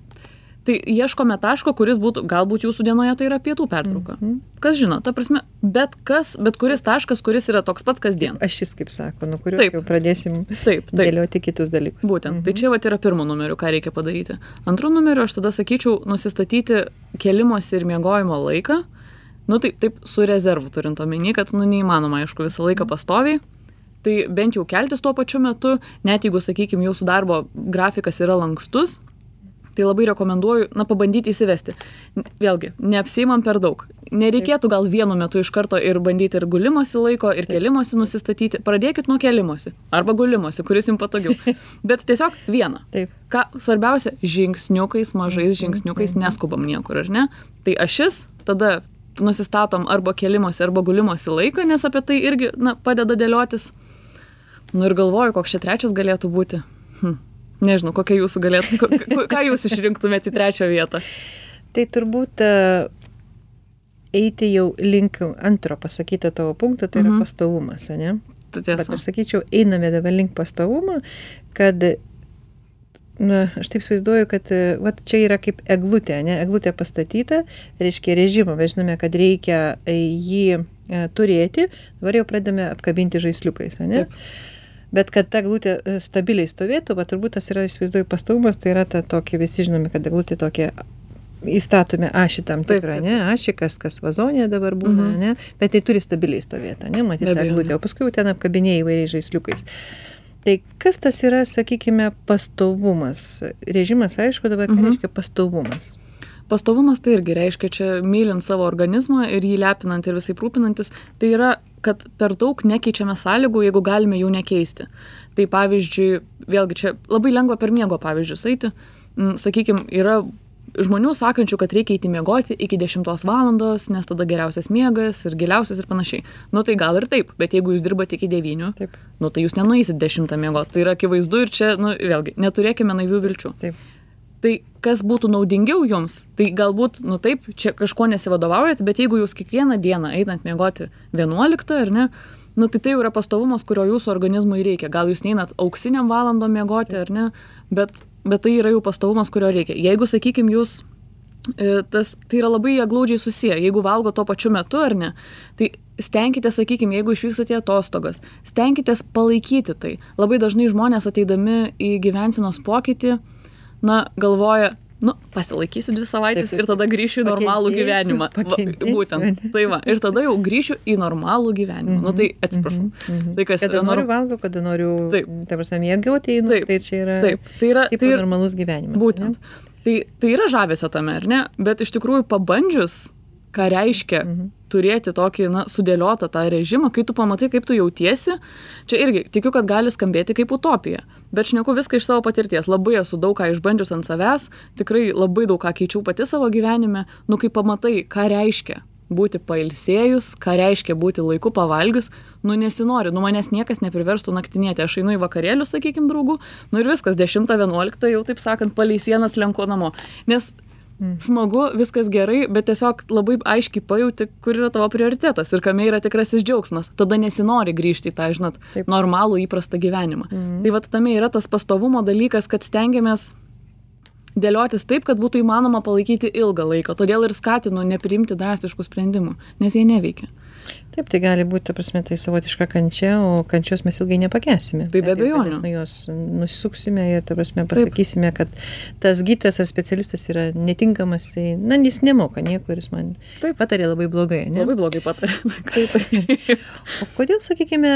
tai ieškome taško kuris būtų galbūt jūsų dienoje tai yra pietų pertrauka Mhm. kas žino ta prasme bet kas bet kuris taškas kuris yra toks pats kasdien ašis kaip sako nuo kurios Taip. jau pradėsim taip taip dėlioti kitus dalykus Būtent. Tai čia vat yra pirmo numeriu, ką reikia padaryti. Antru numeriu aš tada sakyčiau nusistatyti kelimosi ir miegojimo laiką. Nu tai taip su rezervu turint omeny, kad nu neįmanoma, aišku, visą laiką pastoviai. Tai bent jau keltis tuo pačiu metu, net jeigu, sakykime, jūsų darbo grafikas yra lankstus, tai labai rekomenduoju, na, pabandyti įsivesti. Vėlgi, neapsimam per daug. Nereikėtų gal vienu metu iš karto ir bandyti ir gulimosi laiko, ir kelimosi nusistatyti. Pradėkit nuo kelimosi arba gulimosi, kuris jums patogiau. Bet tiesiog vieną. taip Ką svarbiausia, žingsniukais, mažais žingsniukais neskubam niekur, ar ne? Tai ašis, tada nusistatom arba kelimosi, arba gulimosi laiką, nes apie tai irgi, na, padeda dėliotis. Nu ir galvoju, koks čia trečias galėtų būti. Hm. Nežinau, kokia jūsų galėtų, ką jūs išrinktumėte į trečią vietą. tai turbūt e, eiti jau link antro pasakyto tavo punkto tai yra Mhm. pastovumas ane Tai bet tiesa. aš sakyčiau einame dabar link pastovumo kad na aš taip įsivaizduoju kad vat čia yra kaip eglutė ane eglutė pastatyta reiškia režimą mes žinome kad reikia e, jį e, turėti dabar jau pradedame apkabinti žaisliukais ane Taip. Bet kad ta eglutė e, stabiliai stovėtų va turbūt tas yra įsivaizduoju pastovumas tai yra ta tokia visi žinome kad eglutė tokia įstatome ašį tam tikrą, taip, ne, ašį, kas, kas vazonė dabar būna, Mhm. ne, bet tai turi stabiliai stovėti, ne, matyti Be tą eglutę, o paskui jau ten apkabinėjai įvairiais žaisliukais. Tai kas tas yra, sakykime, pastovumas? Režimas, aišku, dabar ką Mhm. reiškia pastovumas? Pastovumas tai irgi reiškia čia mylint savo organizmą ir jį lepinant ir visai rūpinantis. Tai yra, kad per daug nekeičiame sąlygų, jeigu galime jų nekeisti. Tai pavyzdžiui, vėlgi čia labai lengva per miego pavyzdžius eiti. Sakykime, yra žmonių sakančių, kad reikia eiti miegoti iki 10 valandos, nes tada geriausias miegas ir giliausias ir panašiai. Nu tai gal ir taip, bet jeigu jūs dirbate iki 9, Taip. nu tai jūs nenueisit 10 miegoti. Tai yra akivaizdu ir čia, nu vėlgi, neturėkime naivių vilčių. Taip. Tai kas būtų naudingiau jums, tai galbūt, nu taip, čia kažko nesivadovaujat, bet jeigu jūs kiekvieną dieną einant miegoti 11 ar ne, nu tai tai jau yra pastovumas, kurio jūsų organizmui reikia. Gal jūs neinat auksiniam valandom miegoti ar ne, bet, bet tai yra jau pastovumas, kurio reikia. Jeigu, sakykime, jūs e, tas, tai yra labai jie glaudžiai susiję. Jeigu valgo tuo pačiu metu ar ne, tai stenkite, sakykime, jeigu išvykstate atostogas, stenkite palaikyti tai. Labai dažnai žmonės ateidami į gyvensinos pokytį, na, galvoja, nu, pasilaikysiu dvi savaitės Taip, taip, ir tada grįšiu į normalų gyvenimą. Va, būtent. Tai va, ir tada jau grįšiu į normalų gyvenimą. Nu, tai atsiprašau. Mhm. Tai kas kada yra noriu valgau, kada noriu, Taip. ta prasme, mėgauti, einu, Taip, tai čia yra Taip, tai yra, tipo tai yra normalus gyvenimas. Būtent. Tai, tai yra žavesio tame, ar ne? Bet iš tikrųjų pabandžius, ką reiškia Mhm. turėti tokį, na, sudėliotą tą režimą, kai tu pamatai, kaip tu jautiesi, čia irgi tikiu, kad gali skambėti kaip utopija. Bet šneku viską iš savo patirties. Labai esu daug ką išbandžius ant savęs, tikrai labai daug ką keičiau pati savo gyvenime. Nu, kai pamatai, ką reiškia būti pailsėjus, ką reiškia būti laiku pavalgius, nu nesinori, nu manęs niekas nepriverstų naktinėti, aš einu į vakarėlius, sakykime, draugų, nu ir viskas, 10-11 jau taip sakant, palei sienas lenku namo. Nes smagu, viskas gerai, bet tiesiog labai aiškiai pajauti, kur yra tavo prioritetas ir kame yra tikrasis džiaugsmas. Tada nesinori grįžti į tą, žinot, Taip. normalų įprastą gyvenimą. Tai va tame yra tas pastovumo dalykas, kad stengiamės dėliotis taip, kad būtų įmanoma palaikyti ilgą laiką. Todėl ir skatinu nepriimti drastiškų sprendimų, nes jie neveikia. Taip, tai gali būti, ta prasme, tai savotiška kančia, o kančios mes ilgai nepakęsime. Tai be abejonių. Nuo jos nusisuksime ir, ta prasme, pasakysime, kad tas gydytojas ar specialistas yra netinkamas, jisai- na, jis nemoka nieko ir jis man Taip. patarė labai blogai. Ne? Labai blogai patarė. Taip. O kodėl, sakykime,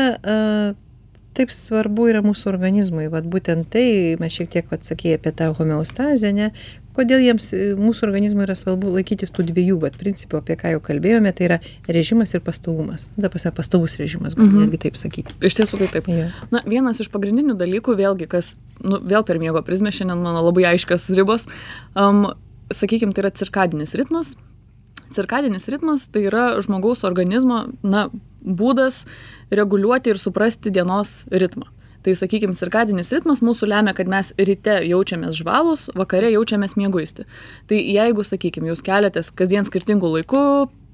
taip svarbu yra mūsų organizmui vat būtent tai mes šiek tiek vat sakei apie tą homeostazę ane kodėl jiems mūsų organizmui yra svarbu laikytis tų dviejų vat principų apie ką jau kalbėjome tai yra režimas ir pastovumas nu ta prasme pastovus režimas gal Mhm. netgi taip sakyti Iš tiesų tai taip. Jo. Na, vienas iš pagrindinių dalykų, vėlgi, kas, nu, vėl per miego prizmę šiandien mano labai aiškios ribos, um, sakykime, tai yra cirkadinis ritmas. Cirkadinis ritmas tai yra žmogaus organizmo, na, būdas reguliuoti ir suprasti dienos ritmą. Tai sakykime, cirkadinis ritmas mūsų lemia, kad mes ryte jaučiamės žvalus, vakare jaučiamės mieguisti. Tai jeigu, sakykime, jūs keliatės kasdien skirtingų laikų,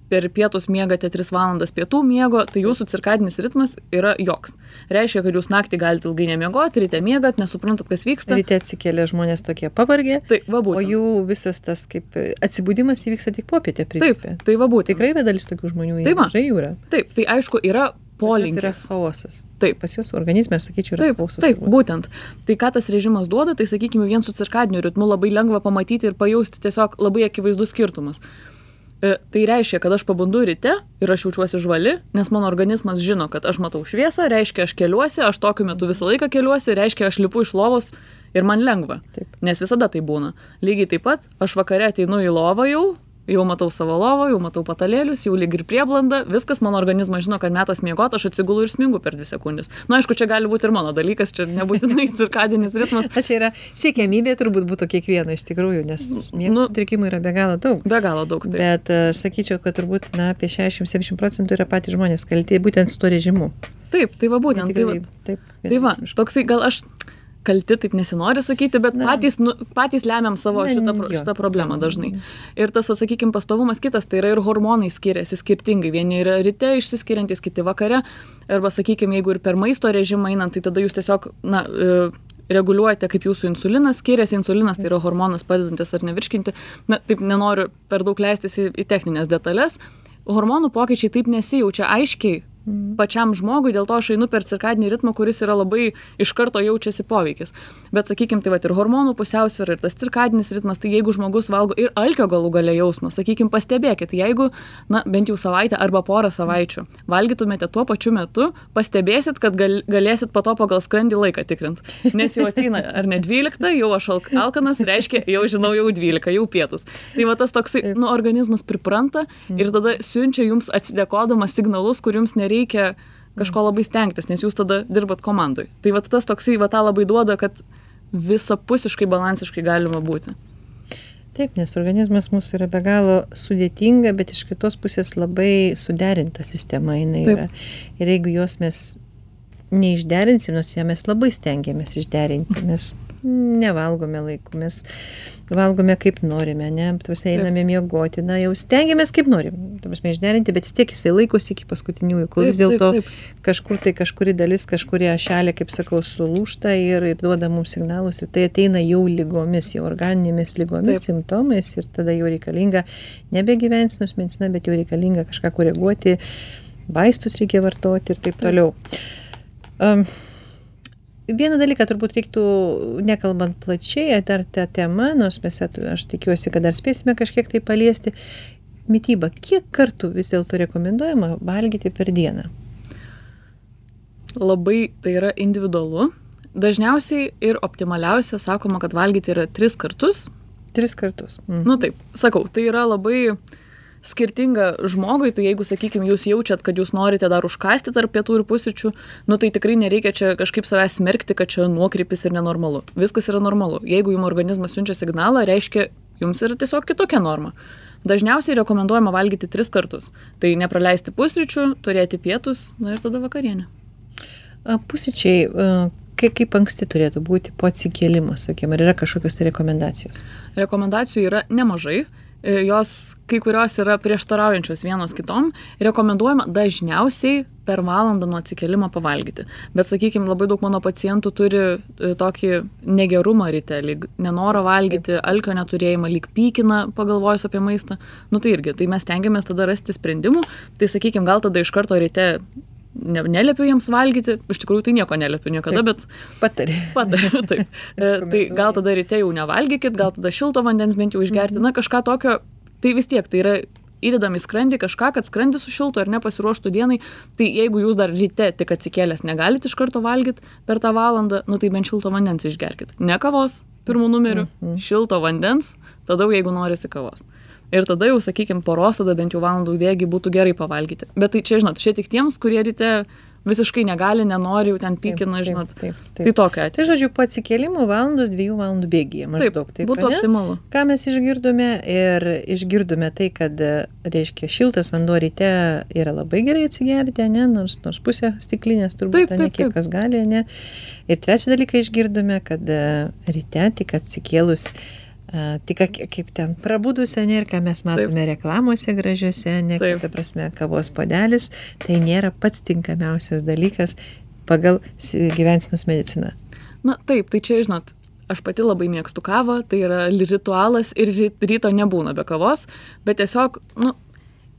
per pietus miegate 3 valandas pietų miego, tai jūsų cirkadinis ritmas yra joks. Reiškia, kad jūs naktį galite ilgai nemiegoti, ryte miegat, nesuprantat, kas vyksta. ryte atsikėlė žmonės tokie pavargę Tai va o būtent. jų visas tas kaip atsibudimas įvyksta tik popietę Taip, principe tai va būtent. tikrai yra dalis tokių žmonių Tai va. nemažai jų yra Taip, tai aišku, yra Pas juos yra polinkis. chaosas Taip. pas juos organizme aš sakyčiau yra Taip, chaosas taip, turbūt. būtent. Tai ką tas režimas duoda, tai sakykime, vien su cirkadiniu ritmu labai lengva pamatyti ir pajausti tiesiog labai akivaizdus skirtumas. E, Tai reiškia, kad aš pabundu ryte ir aš jaučiuosi žvali, nes mano organizmas žino, kad aš matau šviesą, reiškia, aš keliuosi, aš tokiu metu visą laiką keliuosi, reiškia, aš lipu iš lovos ir man lengva. Taip. Nes visada tai būna. Lygiai taip pat, aš vakare ateinu į lovą jau, jau matau savo lovą, jau matau patalėlius, jau lyg ir prieblanda, viskas mano organizmas žino, kad metas miegoti, aš atsigulu ir smingu per dvi sekundės. Na, aišku, čia gali būti ir mano dalykas, čia nebūtinai cirkadinis ritmas. Na, čia yra siekiamybė turbūt būtų kiekvieno iš tikrųjų, nes miego Nu- sutrikimų yra be galo daug. Be galo daug. Tai. Bet e, aš sakyčiau, kad turbūt na, apie 60-70 procentų yra patys žmonės kalti būtent su to režimu. Taip, tai va būtent. Tai, Tikrai, va, taip, tai va, toksai gal aš kalti, taip nesinori sakyti, bet Na. patys, nu, patys lemiam savo Na, šitą, jo. šitą problemą dažnai. Ir tas, sakykime, pastovumas kitas, tai yra ir hormonai skiriasi skirtingai. Vieni yra ryte išsiskiriantys, kiti vakare. Arba, sakykime, jeigu ir per maisto režimą einant, tai tada jūs tiesiog, na, e, reguliuojate, kaip jūsų insulinas skiriasi. Insulinas tai yra hormonas padedantis ar nevirškinti. Na, taip nenoriu per daug leistis į, į techninės detalės. Hormonų pokyčiai taip nesijaučia aiškiai pačiam žmogui, dėl to aš einu per cirkadinį ritmą, kuris yra labai iš karto jaučiasi poveikis. Bet sakykime, tai va ir hormonų pusiausvėra, ir tas cirkadinis ritmas, tai jeigu žmogus valgo ir alkio galų gale jausmas, sakykime, pastebėkit, jeigu, na, bent jau savaitę arba porą savaičių valgytumėte tuo pačiu metu, pastebėsit, kad gal, galėsit po to pagal skrandį laiką tikrinti. Nes jau ateina ar ne 12, jau aš alk- alkanas, reiškia, jau žinau, jau 12, jau pietus. Tai va tas toksai, nu, organizmas pripranta ir tada siunčia jums atsidėkodamas signalus, kur jums nereikia kažko labai stengtis, nes jūs tada dirbat komandai. Tai va tas toksai, va tą labai duoda, kad visapusiškai balansiškai galima būti. Taip, nes organizmas mūsų yra be galo sudėtinga, bet iš kitos pusės labai suderinta sistema jinai Taip. yra. Ir jeigu jos mes neišderinsim, nors ją mes labai stengiamės išderinti, mes nevalgome laiku, mes valgome kaip norime, ne, tuose einame miegoti, na jau stengiamės kaip norim, tu prasme išderinti, bet vis tiek jisai laikosi iki paskutiniųjų, kol vis dėlto kažkur tai kažkuri dalis, kažkuri ašelė, kaip sakau, sulūšta ir, ir duoda mums signalus ir tai ateina jau lygomis, jau organinėmis lygomis, Taip. simptomais ir tada jau reikalinga nebe gyvensinos medicina, bet jau reikalinga kažką koreguoti, vaistus reikia vartoti ir taip, Taip. toliau. Um, Vieną dalyką turbūt reiktų, nekalbant plačiai, dar tą temą, nors mes, aš tikiuosi, kad dar spėsime kažkiek tai paliesti, mytyba. Kiek kartų vis dėlto rekomenduojama valgyti per dieną? Labai tai yra individualu. Dažniausiai ir optimaliausia sakoma, kad valgyti yra tris kartus. Tris kartus. Mm. Nu taip, sakau, tai yra labai skirtinga žmogui, tai jeigu, sakykime, jūs jaučiat, kad jūs norite dar užkasti tarp pietų ir pusryčių, nu tai tikrai nereikia čia kažkaip savęs smerkti, kad čia nuokrypis ir nenormalu. Viskas yra normalu. Jeigu jums organizmas siunčia signalą, reiškia, jums yra tiesiog kitokia norma. Dažniausiai rekomenduojama valgyti tris kartus. Tai nepraleisti pusryčių, turėti pietus, na ir tada vakarienę. Pusryčiai, kaip, kaip anksti turėtų būti po atsikėlimo, sakykime, ar yra kažkokios tai rekomendacijos? Rekomendacijų yra nemažai. E, Jos kai kurios yra prieštaraujančios vienos kitom. Rekomenduojama dažniausiai per valandą nuo atsikėlimo pavalgyti. Bet, sakykime, labai daug mano pacientų turi e, tokį negerumą ryte, lyg nenorą valgyti, alkio neturėjimą, lyg pykina pagalvojus apie maistą. Nu tai irgi, tai mes tengiamės tada rasti sprendimų. Tai, sakykime, gal tada iš karto ryte ne, neliepiu jiems valgyti, iš tikrųjų tai nieko neliepiu niekada, Taip. bet Patari. Patariu, taip. E, tai gal tada ryte jau nevalgykit, gal tada šilto vandens bent jau išgerti, na kažką tokio, tai vis tiek tai yra įdedam į skrandį kažką, kad skrandis sušiltų ar nepasiruoštų dienai, tai jeigu jūs dar ryte tik atsikėlęs negalite iš karto valgyti per tą valandą, nu tai bent šilto vandens išgerkit. Ne kavos, pirmų numerių, Mhm. šilto vandens, tada jeigu norisi kavos. Ir tada jau, sakykime, poros, tada bent jau valandų bėgi būtų gerai pavalgyti. Bet tai čia, žinot, čia tik tiems, kurie ryte visiškai negali, nenori, jau ten pykina, Taip, žinot. Taip, taip. Tai tokia Tai žodžiu, po atsikėlimo valandos, dviejų valandų bėgyje maždaug. Taip, būtų ane? optimalu. Ką mes išgirdome ir išgirdome tai, kad, reiškia, šiltas vanduo ryte yra labai gerai atsigerti, ne, nors, nors pusę stiklinės turbūt, Taip, ne, taip, kiek taip. kas gali, ne. Ir trečią dalyką išgirdome, kad ryte tik atsikėlus, a, tik ak- kaip ten prabudusi, ne, ir ką mes matome reklamuose gražiuose, ne, Taip. kad, ta prasme, kavos podelis, tai nėra pats tinkamiausias dalykas pagal s- gyvensinos mediciną. Na taip, tai čia, žinot, aš pati labai mėgstu kavą, tai yra ritualas ir ry- ryto nebūna be kavos, bet tiesiog, nu,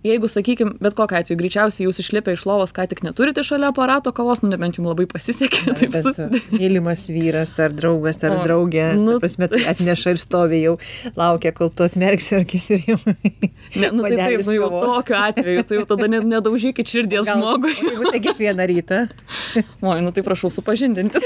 jeigu, sakykim, bet kokiu atveju, greičiausiai jūs išlipę iš lovos, ką tik neturite šalia aparato kavos, nu nebent jums labai pasisekė, taip Bet, susidė. mylimas vyras ar draugas ar O, draugė, nu, prasme, tai atneša ir stovi jau, laukia, kol tu atmerksi akis ir jau. Ne, nu tai taip, nu jau kavos. tokiu atveju, tai jau tada net nedaužykit širdies Gal- žmogui. Jeigu tai kiekvieną rytą. Oi, nu tai prašau supažindinti.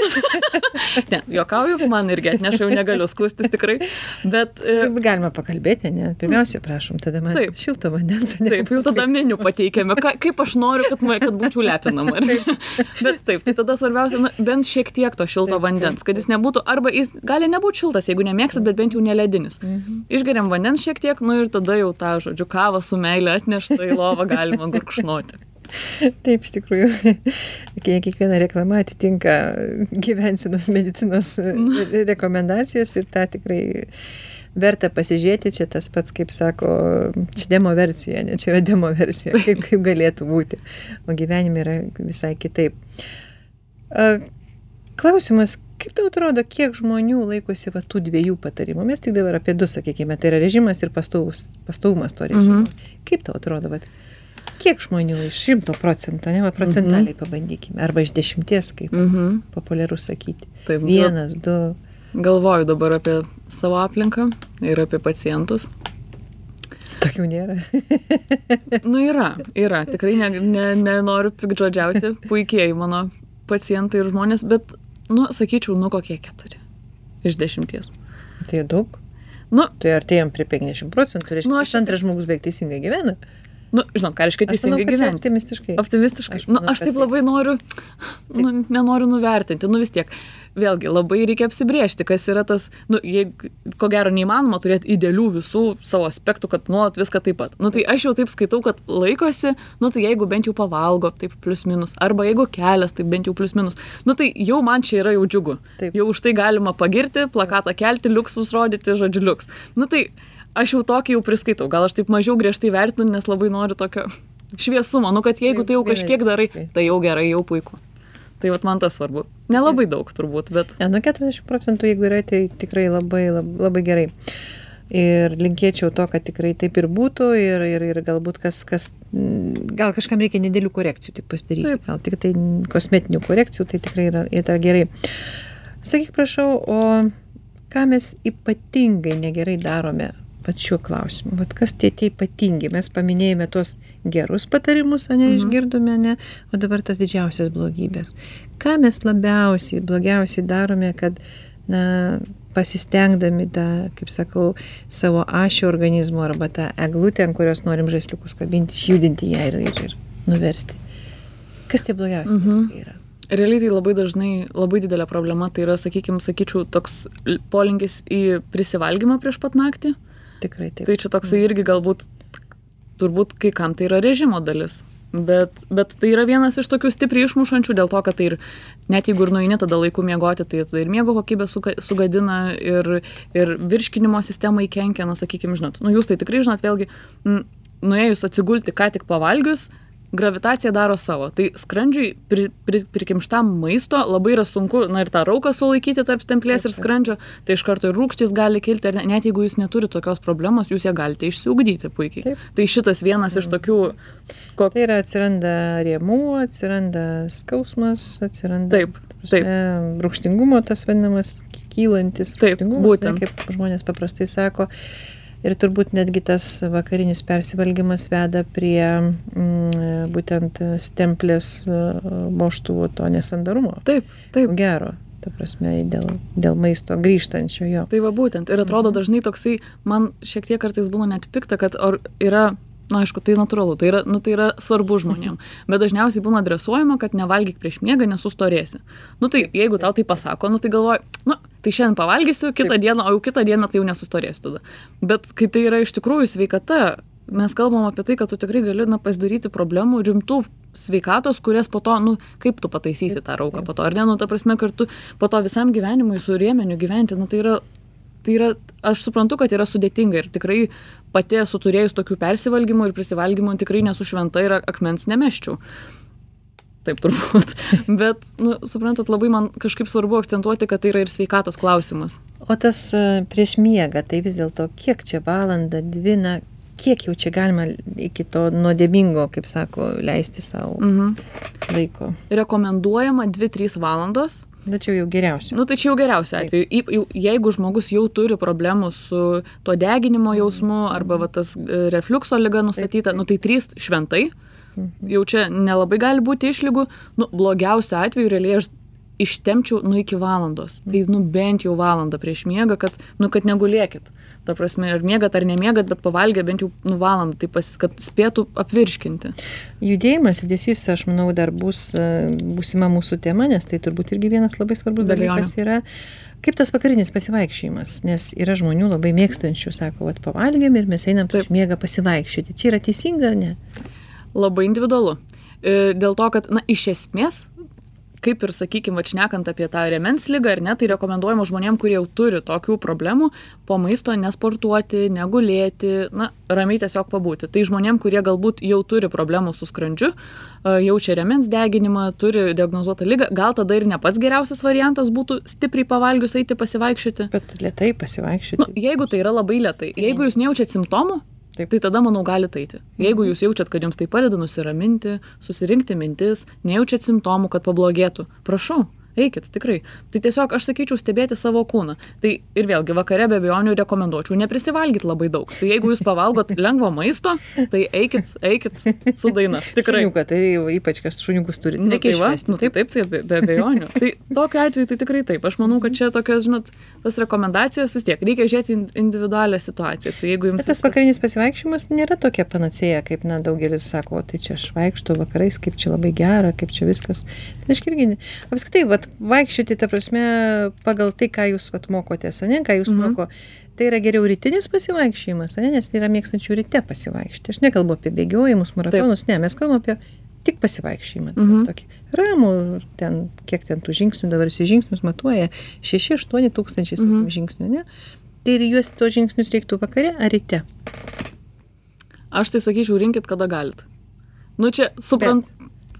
ne, juokauju, man irgi atneša, jau negaliu skustis tikrai, bet... e, Taip Galima pakalbėti, ne? Pirmiausia, prašom, tada man Taip. šilto vandens. ne? Taip, jau tada meniu pateikiame, ka, kaip aš noriu, kad, kad būčiau lepinama. Bet taip, tai tada svarbiausia, na, bent šiek tiek to šilto Taip, vandens, kad jis nebūtų, arba jis gali nebūti šiltas, jeigu nemėgstat, bet bent jau neledinis. Mhm. Išgeriam vandens šiek tiek, nu ir tada jau tą, žodžiu, kavą su meilė atneštą į lovą galima gurkšnoti. Taip, iš tikrųjų, kie- kiekviena reklama atitinka gyvensinos medicinos re- rekomendacijas ir tą tikrai verta pasižiūrėti, čia tas pats, kaip sako, čia demo versija, ne, čia yra demo versija, kaip, kaip galėtų būti, o gyvenime yra visai kitaip. A, Klausimas, kaip tau atrodo, kiek žmonių laikosi va tų dviejų patarimų? Mes tik dabar apie du, sakykime, tai yra režimas ir pastovus, pastovumas to režimo. Mhm. Kaip tau atrodo, vat, kiek žmonių iš šimto procentų, ne, va, procentaliai pabandykime, arba iš dešimties, kaip Mhm. populiaru sakyti. Taip, Vienas, du. Galvoju dabar apie savo aplinką ir apie pacientus. Tokių nėra. Nu yra, yra. Tikrai ne, ne, nenoriu pikdžodžiauti. Puikiai mano pacientai ir žmonės, bet, nu, sakyčiau, nu kokie keturi iš dešimties. tai daug. Nu, Tai artėjom prie 50 procentų, reiškia, Nu, aš antras žmogus beveik teisingai gyvena. Nu žinot, ką reiškia Aš teisingai gyventi. Optimistiškai. Optimistiškai. Aš Aš, nu, manau, aš kad taip taip. labai noriu, nu, nenoriu nuvertinti, nu vis tiek. Vėlgi, labai reikia apsibriežti, kas yra tas, nu, jeigu, ko gero, neįmanoma turėti idealių visų savo aspektų, kad nuolat viską taip pat. Nu, tai aš jau taip skaitau, kad laikosi, nu, tai jeigu bent jau pavalgo, taip plus minus, arba jeigu kelias, tai bent jau plus minus. Nu, tai jau man čia yra jau džiugu. Taip. Jau už tai galima pagirti, plakatą kelti, liuksus rodyti, žodžiu, liuks. Nu, tai aš jau tokį jau priskaitau. Gal aš taip mažiau griežtai vertinu, nes labai noriu tokio šviesumo. Nu, kad jeigu Taip, tu jau kažkiek darai, tai jau gerai, jau puiku. Tai vat man tas svarbu. Nelabai daug turbūt, bet Ne, nuo 40 procentų, jeigu yra, tai tikrai labai, labai, labai gerai. Ir linkėčiau to, kad tikrai taip ir būtų ir, ir, ir galbūt kas, kas, mm, gal kažkam reikia nedėlių korekcijų tik pasidaryti. Taip. Gal tik tai kosmetinių korekcijų, tai tikrai yra, yra gerai. Sakyk, prašau, o ką mes ypatingai negerai darome pat šiuo klausimu? Vat kas tie tie ypatingi? Mes paminėjome tuos gerus patarimus, o ne Mhm. išgirdome, ne? O dabar tas didžiausias blogybės. Ką mes labiausiai, blogiausiai darome, kad, na, pasistengdami tą, kaip sakau, savo ašį organizmo arba tą eglutę, ant kurios norim žaisliukus kabinti, išjudinti ją ir, ir, ir nuversti. Kas tie blogiausi Mhm. dalykai yra? realiai tai labai dažnai labai didelė problema. Tai yra, sakykime, sakyčiau, toks polinkis į prisivalgymą prieš pat naktį. Tikrai taip. Tai čia toksai irgi galbūt, turbūt kai kam tai yra režimo dalis. Bet, bet tai yra vienas iš tokių stipriai išmušančių dėl to, kad tai ir net jeigu ir nueini tada laiku miegoti, tai tada ir miego kokybė suga- sugadina ir, ir virškinimo sistemai kenkia, na sakykime, žinot, nu jūs tai tikrai žinot, vėlgi, m, nuėjus atsigulti ką tik pavalgius, gravitacija daro savo. Tai skrandžiui pri, pri, prikimštam maisto labai yra sunku, na ir tą rauką sulaikyti tarp stemplės ir skrandžio, tai iš karto ir rūkštys gali kilti, ir ne- net jeigu jūs neturite tokios problemos, jūs ją galite išsiugdyti puikiai. Taip. Tai šitas vienas iš tokių, ko, Tai yra atsiranda riemų, atsiranda skausmas, atsiranda Taip, taip. rūkštingumo tas vadinamas kylantis Taip, būtent. ne, kaip žmonės paprastai sako. Ir turbūt netgi tas vakarinis persivalgymas veda prie mm, būtent stemplės moštuvų to nesandarumo. Taip, taip. Gero ta prasme, dėl, dėl maisto grįžtančio jo. Tai va būtent. Ir atrodo mhm. dažnai toksai, man šiek tiek kartais būna net pikta, kad yra na aišku tai natūralu tai yra nu tai yra svarbu žmonėm. Bet dažniausiai būna adresuojama kad nevalgyk prieš miegą nes sustorėsi nu tai jeigu tau tai pasako nu tai galvoji nu tai šiandien pavalgysiu kitą dieną o jau kitą dieną tai jau nesustorėsiu tada. Bet kai tai yra iš tikrųjų sveikata mes kalbam apie tai kad tu tikrai gali na pasidaryti problemų rimtų sveikatos kurias po to nu kaip tu pataisysi tą rauką po to ar ne? Nu ta prasme kad tu po to visam gyvenimui su rėmeniu gyventi nu tai yra tai yra aš suprantu kad yra sudėtinga ir tikrai pati esu turėjus tokių persivalgymų ir prisivalgymų tikrai nesu šventa ir akmens nemesčiau taip turbūt. Bet nu suprantat labai man kažkaip svarbu akcentuoti kad tai yra ir sveikatos klausimas. O tas e, prieš miegą tai vis dėlto kiek čia valandą dvi na kiek jau čia galima iki to nuodėmingo kaip sako leisti sau mhm. laiko? Rekomenduojama dvi trys valandos Na čia jau geriausia. Nu, čia jau geriausia atveju. Jeigu žmogus jau turi problemų su tuo deginimo jausmu arba va, tas e, refluxo lyga nustatyta, nu, tai trys šventai. Mhm. Jau čia nelabai gali būti išlygų. Nu, blogiausia atveju realiai aš ištemčiau nu iki valandos. Tai nu bent jau valandą prieš miegą, kad, nu, kad negulėkit. Ta prasme ar miegat ar nemiegat bet pavalgę bent jau nu valandą tai pas kad spėtų apvirškinti. Judėjimas judesys aš manau dar bus e, būsima mūsų tema nes tai turbūt irgi vienas labai svarbus dalykas yra kaip tas vakarinis pasivaikščiojimas nes yra žmonių labai mėgstančių sako vat pavalgėm ir mes einam prieš miegą pasivaikščioti. Čia yra teisinga ar ne? Labai individualu. E, dėl to kad na iš esmės kaip ir sakykim vat šnekant apie tą rėmens ligą ar ne tai rekomenduojama žmonėm kurie jau turi tokių problemų po maisto nesportuoti negulėti na ramiai tiesiog pabūti. Tai žmonėm kurie galbūt jau turi problemų su skrandžiu jaučia rėmens deginimą turi diagnozuotą ligą gal tada ir ne pats geriausias variantas būtų stipriai pavalgius eiti pasivaikščioti? Bet lėtai pasivaikščioti. Nu jeigu tai yra labai lėtai. Jeigu jūs nejaučiat simptomų Taip. Tai tada, manau, galit eiti. Jeigu jūs jaučiat, kad jums tai padeda nusiraminti, susirinkti mintis, nejaučiat simptomų, kad pablogėtų, prašau, eikit tikrai. Tai tiesiog aš sakyčiau stebėti savo kūną. Tai ir vėlgi vakare be abejonių rekomenduočiau neprisivalgyt labai daug. Tai jeigu jūs pavalgot lengvo maisto tai eikit eikit su daina. Tikrai. Šuniuką tai ypač kas šuniukus turi nu, tai va, nu, tai taip. tai be, be abejonių. Tai tokiu atveju tai tikrai taip. Aš manau kad čia tokios žinot tas rekomendacijos vis tiek reikia žiūrėti individualią situaciją. Tai jeigu jums bet tas vakarinis pasivaikščiojimas nėra tokia panacėja kaip na daugelis sako tai čia aš vaikštau vakarais kaip čia labai gera kaip čia viskas. Tai aš irgi apskritai vat vaikščioti ta prasme pagal tai ką jūs vat mokotės ane ką jūs Mhm. moko tai yra geriau rytinis pasivaikščiojimas ane nes yra mėgstančių ryte pasivaikščioti aš nekalbu apie bėgiojimus maratonus ne mes kalbam apie tik pasivaikščiojimą Mhm. tokį ramų ten kiek ten tų žingsnių dabar visi žingsnius matuoja šeši aštuoni tūkstančiai sakykim Mhm. žingsnių ane tai ir juos tuos žingsnius reiktų vakare ar ryte aš tai sakyčiau rinkit kada galit nu čia suprant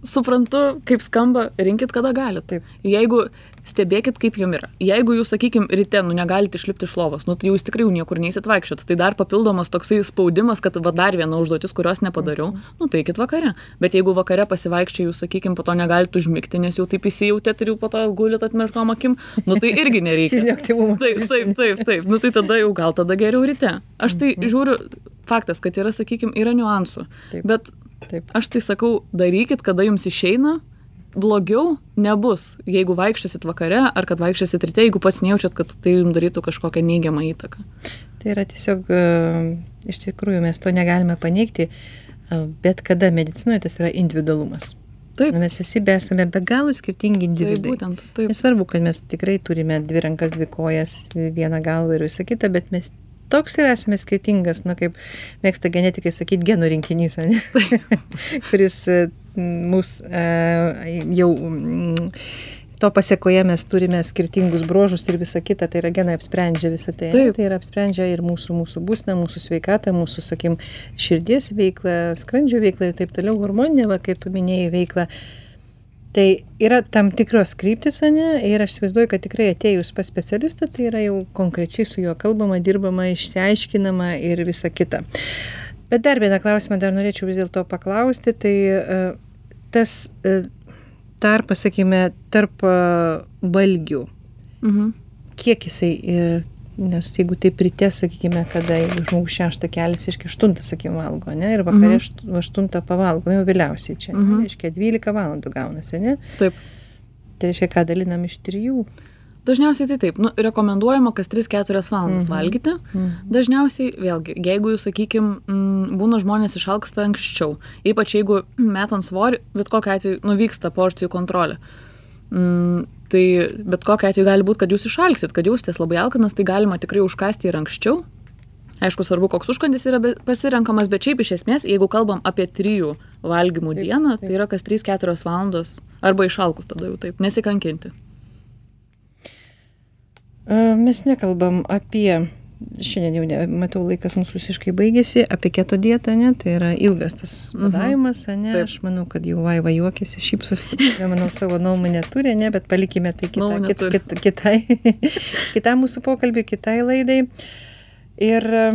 suprantu kaip skamba rinkit kada galit. Taip. jeigu stebėkit kaip jum yra. Jeigu jūs sakykim ryte nu negalit išlipt iš lovos nu tai jūs tikrai jau niekur neisit vaikščiot. Tai dar papildomas toksai spaudimas kad va dar viena užduotis kurios nepadariau nu tai eikit vakare. Bet jeigu vakare pasivaikščiojus sakykim po to negalit užmigti nes jau taip įsijautėt ir jau po to gulit atmerktom akim nu tai irgi nereikia. Fizinio aktyvumo. Taip taip taip taip. Nu tai tada jau gal tada geriau ryte. Aš tai žiūriu faktas kad yra sakykim yra niuansų. Taip. bet taip. Aš tai sakau darykit kada jums išeina. Blogiau nebus jeigu vaikščiosit vakare ar kad vaikščiosit ryte jeigu pats nejaučiat kad tai jum darytų kažkokią neigiamą įtaką. Tai yra tiesiog, e, iš tikrųjų, mes to negalime paneigti, e, bet kada medicinoje tas yra individualumas. taip. Nu, mes visi be esame be galo skirtingi taip individai. būtent taip. Nesvarbu, kad mes tikrai turime dvi rankas, dvi kojas, vieną galvą ir visą kitą, bet mes toks ir esame skirtingas, nu kaip mėgsta genetikai sakyti, genų rinkinys, ane? kuris e, mus e, jau mm, to pasiekoje mes turime skirtingus bruožus ir visa kita, tai yra genai apsprendžia visą tai. Taip. Tai yra apsprendžia ir mūsų, mūsų būsną, mūsų sveikatą, mūsų, sakim, širdies veiklą, skrandžio veiklą ir taip toliau, hormoninę, va, kaip tu minėjai, veiklą. Tai yra tam tikros kryptis, ne, ir aš įsivaizduoju, kad tikrai atėjus pas specialistą, tai yra jau konkrečiai su juo kalbama, dirbama, išsiaiškinama ir visa kita. Bet dar vieną klausimą dar norėčiau vis dėlto paklausti, tai e, tas e, tarpas, sakykime, tarp e, valgių, mhm. kiek jisai, nes jeigu taip ryte sakykime kada jeigu žmogus šeštą keliasi reiškia aštuntą sakykim valgo ane ir vakare Mhm. ašt- aštuntą pavalgo nu jau vėliausiai čia Mhm. reiškia dvylika valandų gaunasi ane taip tai reiškia ką dalinam iš trijų dažniausiai tai taip nu rekomenduojama kas tris keturias valandas Mhm. valgyti Mhm. dažniausiai vėlgi jeigu jūs sakykim mm, būna žmonės išalksta anksčiau ypač jeigu metant svorį bet kokiu atveju nu vyksta porcijų kontrolė mm, tai bet kokiu atveju gali būt kad jūs išalksit kad jausitės labai alkanas tai galima tikrai užkąsti ir anksčiau aišku svarbu koks užkandis yra pasirenkamas bet šiaip iš esmės jeigu kalbam apie trijų valgymų Taip, dieną taip. tai yra kas trys keturios valandos arba išalkus tada jau taip nesikankinti mes nekalbam apie šiandien jau ne, matau laikas mūsų visiškai baigėsi. Apie keto dietą ne tai yra ilgas tas Mhm. badavimas ane aš manau kad jau vaiva juokiasi šypsosi tai manau savo nuomonę turi ane bet palikime tai kita, kit, kit, kitai kitam mūsų pokalbiui kitai laidai. Ir a,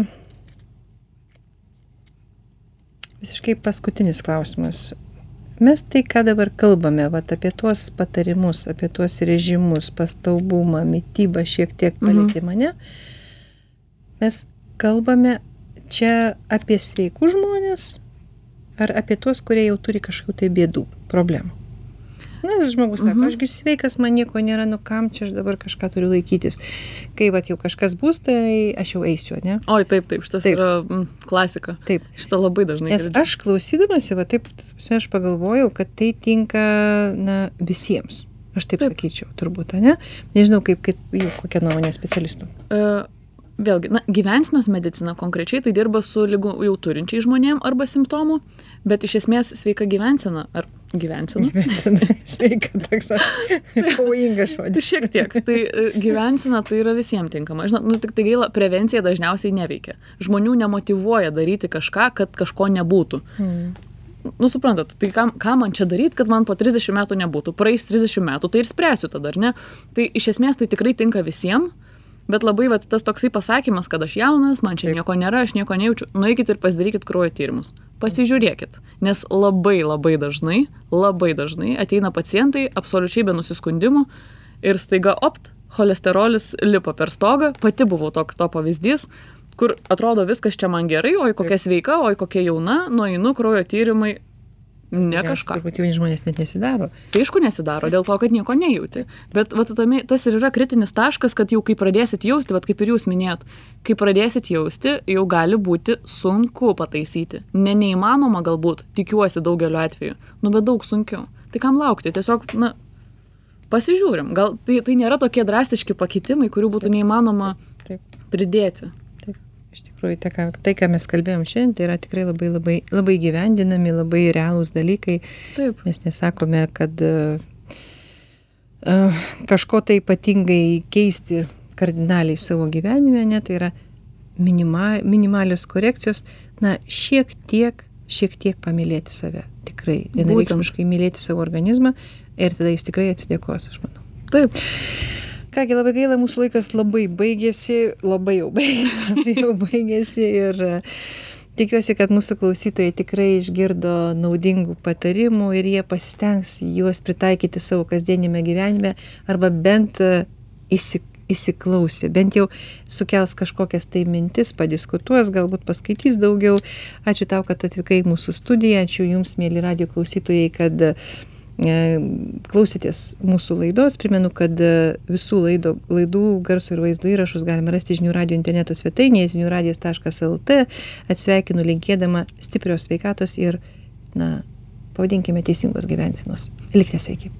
visiškai paskutinis klausimas. Mes tai ką dabar kalbame vat apie tuos patarimus apie tuos režimus pastovumą mitybą šiek tiek Mhm. palietėm ane mes kalbame čia apie sveikus žmones ar apie tuos kurie jau turi kažkokių tai bėdų problemų na žmogus sako Mhm. aš gi sveikas man nieko nėra nu kam čia aš dabar kažką turiu laikytis kai vat jau kažkas bus tai aš jau eisiu ane oi taip taip šitas Taip. yra mm, klasika taip šitą labai dažnai Nes girdžiu. aš klausydamasi, va taip, aš pagalvojau, kad tai tinka, na, visiems. Aš taip, taip. Sakyčiau, turbūt, ne? Nežinau, kaip, kaip jų kokia nuomonė specialistų. E, Vėlgi, na, gyvensinos medicina konkrečiai tai dirba su lygų jau turinčiai žmonėm arba simptomų, bet iš esmės sveika gyvensena ar gyvensena. Gyvensena, sveika, toks pavojingas Tai žodis. šiek tiek. Tai e, gyvensena tai yra visiems tinkama. Žinot, nu tik tai gaila, prevencija dažniausiai neveikia. Žmonių nemotivuoja daryti kažką, kad kažko nebūtų. Hmm. Nu, suprantat, tai kam, ką man čia daryti, kad man po 30 metų nebūtų. Praeis 30 metų, tai ir spręsiu tada, ar ne? Tai iš esmės tai tikrai tinka visiems. Bet labai vat, tas toksai pasakymas, kad aš jaunas, man čia Taip. nieko nėra, aš nieko nejaučiu, nueikit ir pasidarykit kraujo tyrimus. Pasižiūrėkit, nes labai labai dažnai, labai dažnai ateina pacientai absoliučiai be nusiskundimų ir staiga opt, cholesterolis lipa per stogą, pati buvau toks to pavyzdys, kur atrodo viskas čia man gerai, oi kokia sveika, oi kokia jauna, nueinu kraujo tyrimai, ne kažką. Turbūt jauni žmonės net nesidaro. Tai aišku nesidaro, dėl to, kad nieko nejauti. Bet vat, tas ir yra kritinis taškas, kad jau kai pradėsit jausti, vat, kaip ir jūs minėjot, kai pradėsit jausti, jau gali būti sunku pataisyti. Ne neįmanoma galbūt, tikiuosi daugeliu atveju, nu bet daug sunkiau. Tai kam laukti? Tiesiog, na, pasižiūrim. Gal tai, tai nėra tokie drastiški pakitimai, kurių būtų neįmanoma Taip. pridėti. Iš tikrųjų, tai ką, tai, ką mes kalbėjom šiandien, tai yra tikrai labai, labai, labai gyvendinami, labai realūs dalykai. Taip. Mes nesakome, kad uh, kažko tai ypatingai keisti kardinaliai savo gyvenime, ne, tai yra minima, minimalios korekcijos, na, šiek tiek, šiek tiek pamylėti save. Tikrai, vienareikšmiškai mylėti savo organizmą ir tada jis tikrai atsidėkos, aš manau. Taip. Kągi labai gaila, mūsų laikas labai baigėsi, labai jau baigėsi, jau baigėsi ir e, tikiuosi, kad mūsų klausytojai tikrai išgirdo naudingų patarimų ir jie pasistengs juos pritaikyti savo kasdienime gyvenime arba bent e, įsi, įsiklausė, bent jau sukels kažkokias tai mintis, padiskutuos, galbūt paskaitys daugiau. Ačiū tau, kad atvykai į mūsų studiją, ačiū Jums, mėly radio klausytojai, kad klausėtės mūsų laidos. Primenu, kad e, visų laido, laidų garso ir vaizdo įrašus galime rasti žinių radio interneto svetainėje žiniųradijas.lt. Atsveikinu linkėdama stiprios sveikatos ir, na, pavadinkime teisingos gyvensinos. Likite sveiki.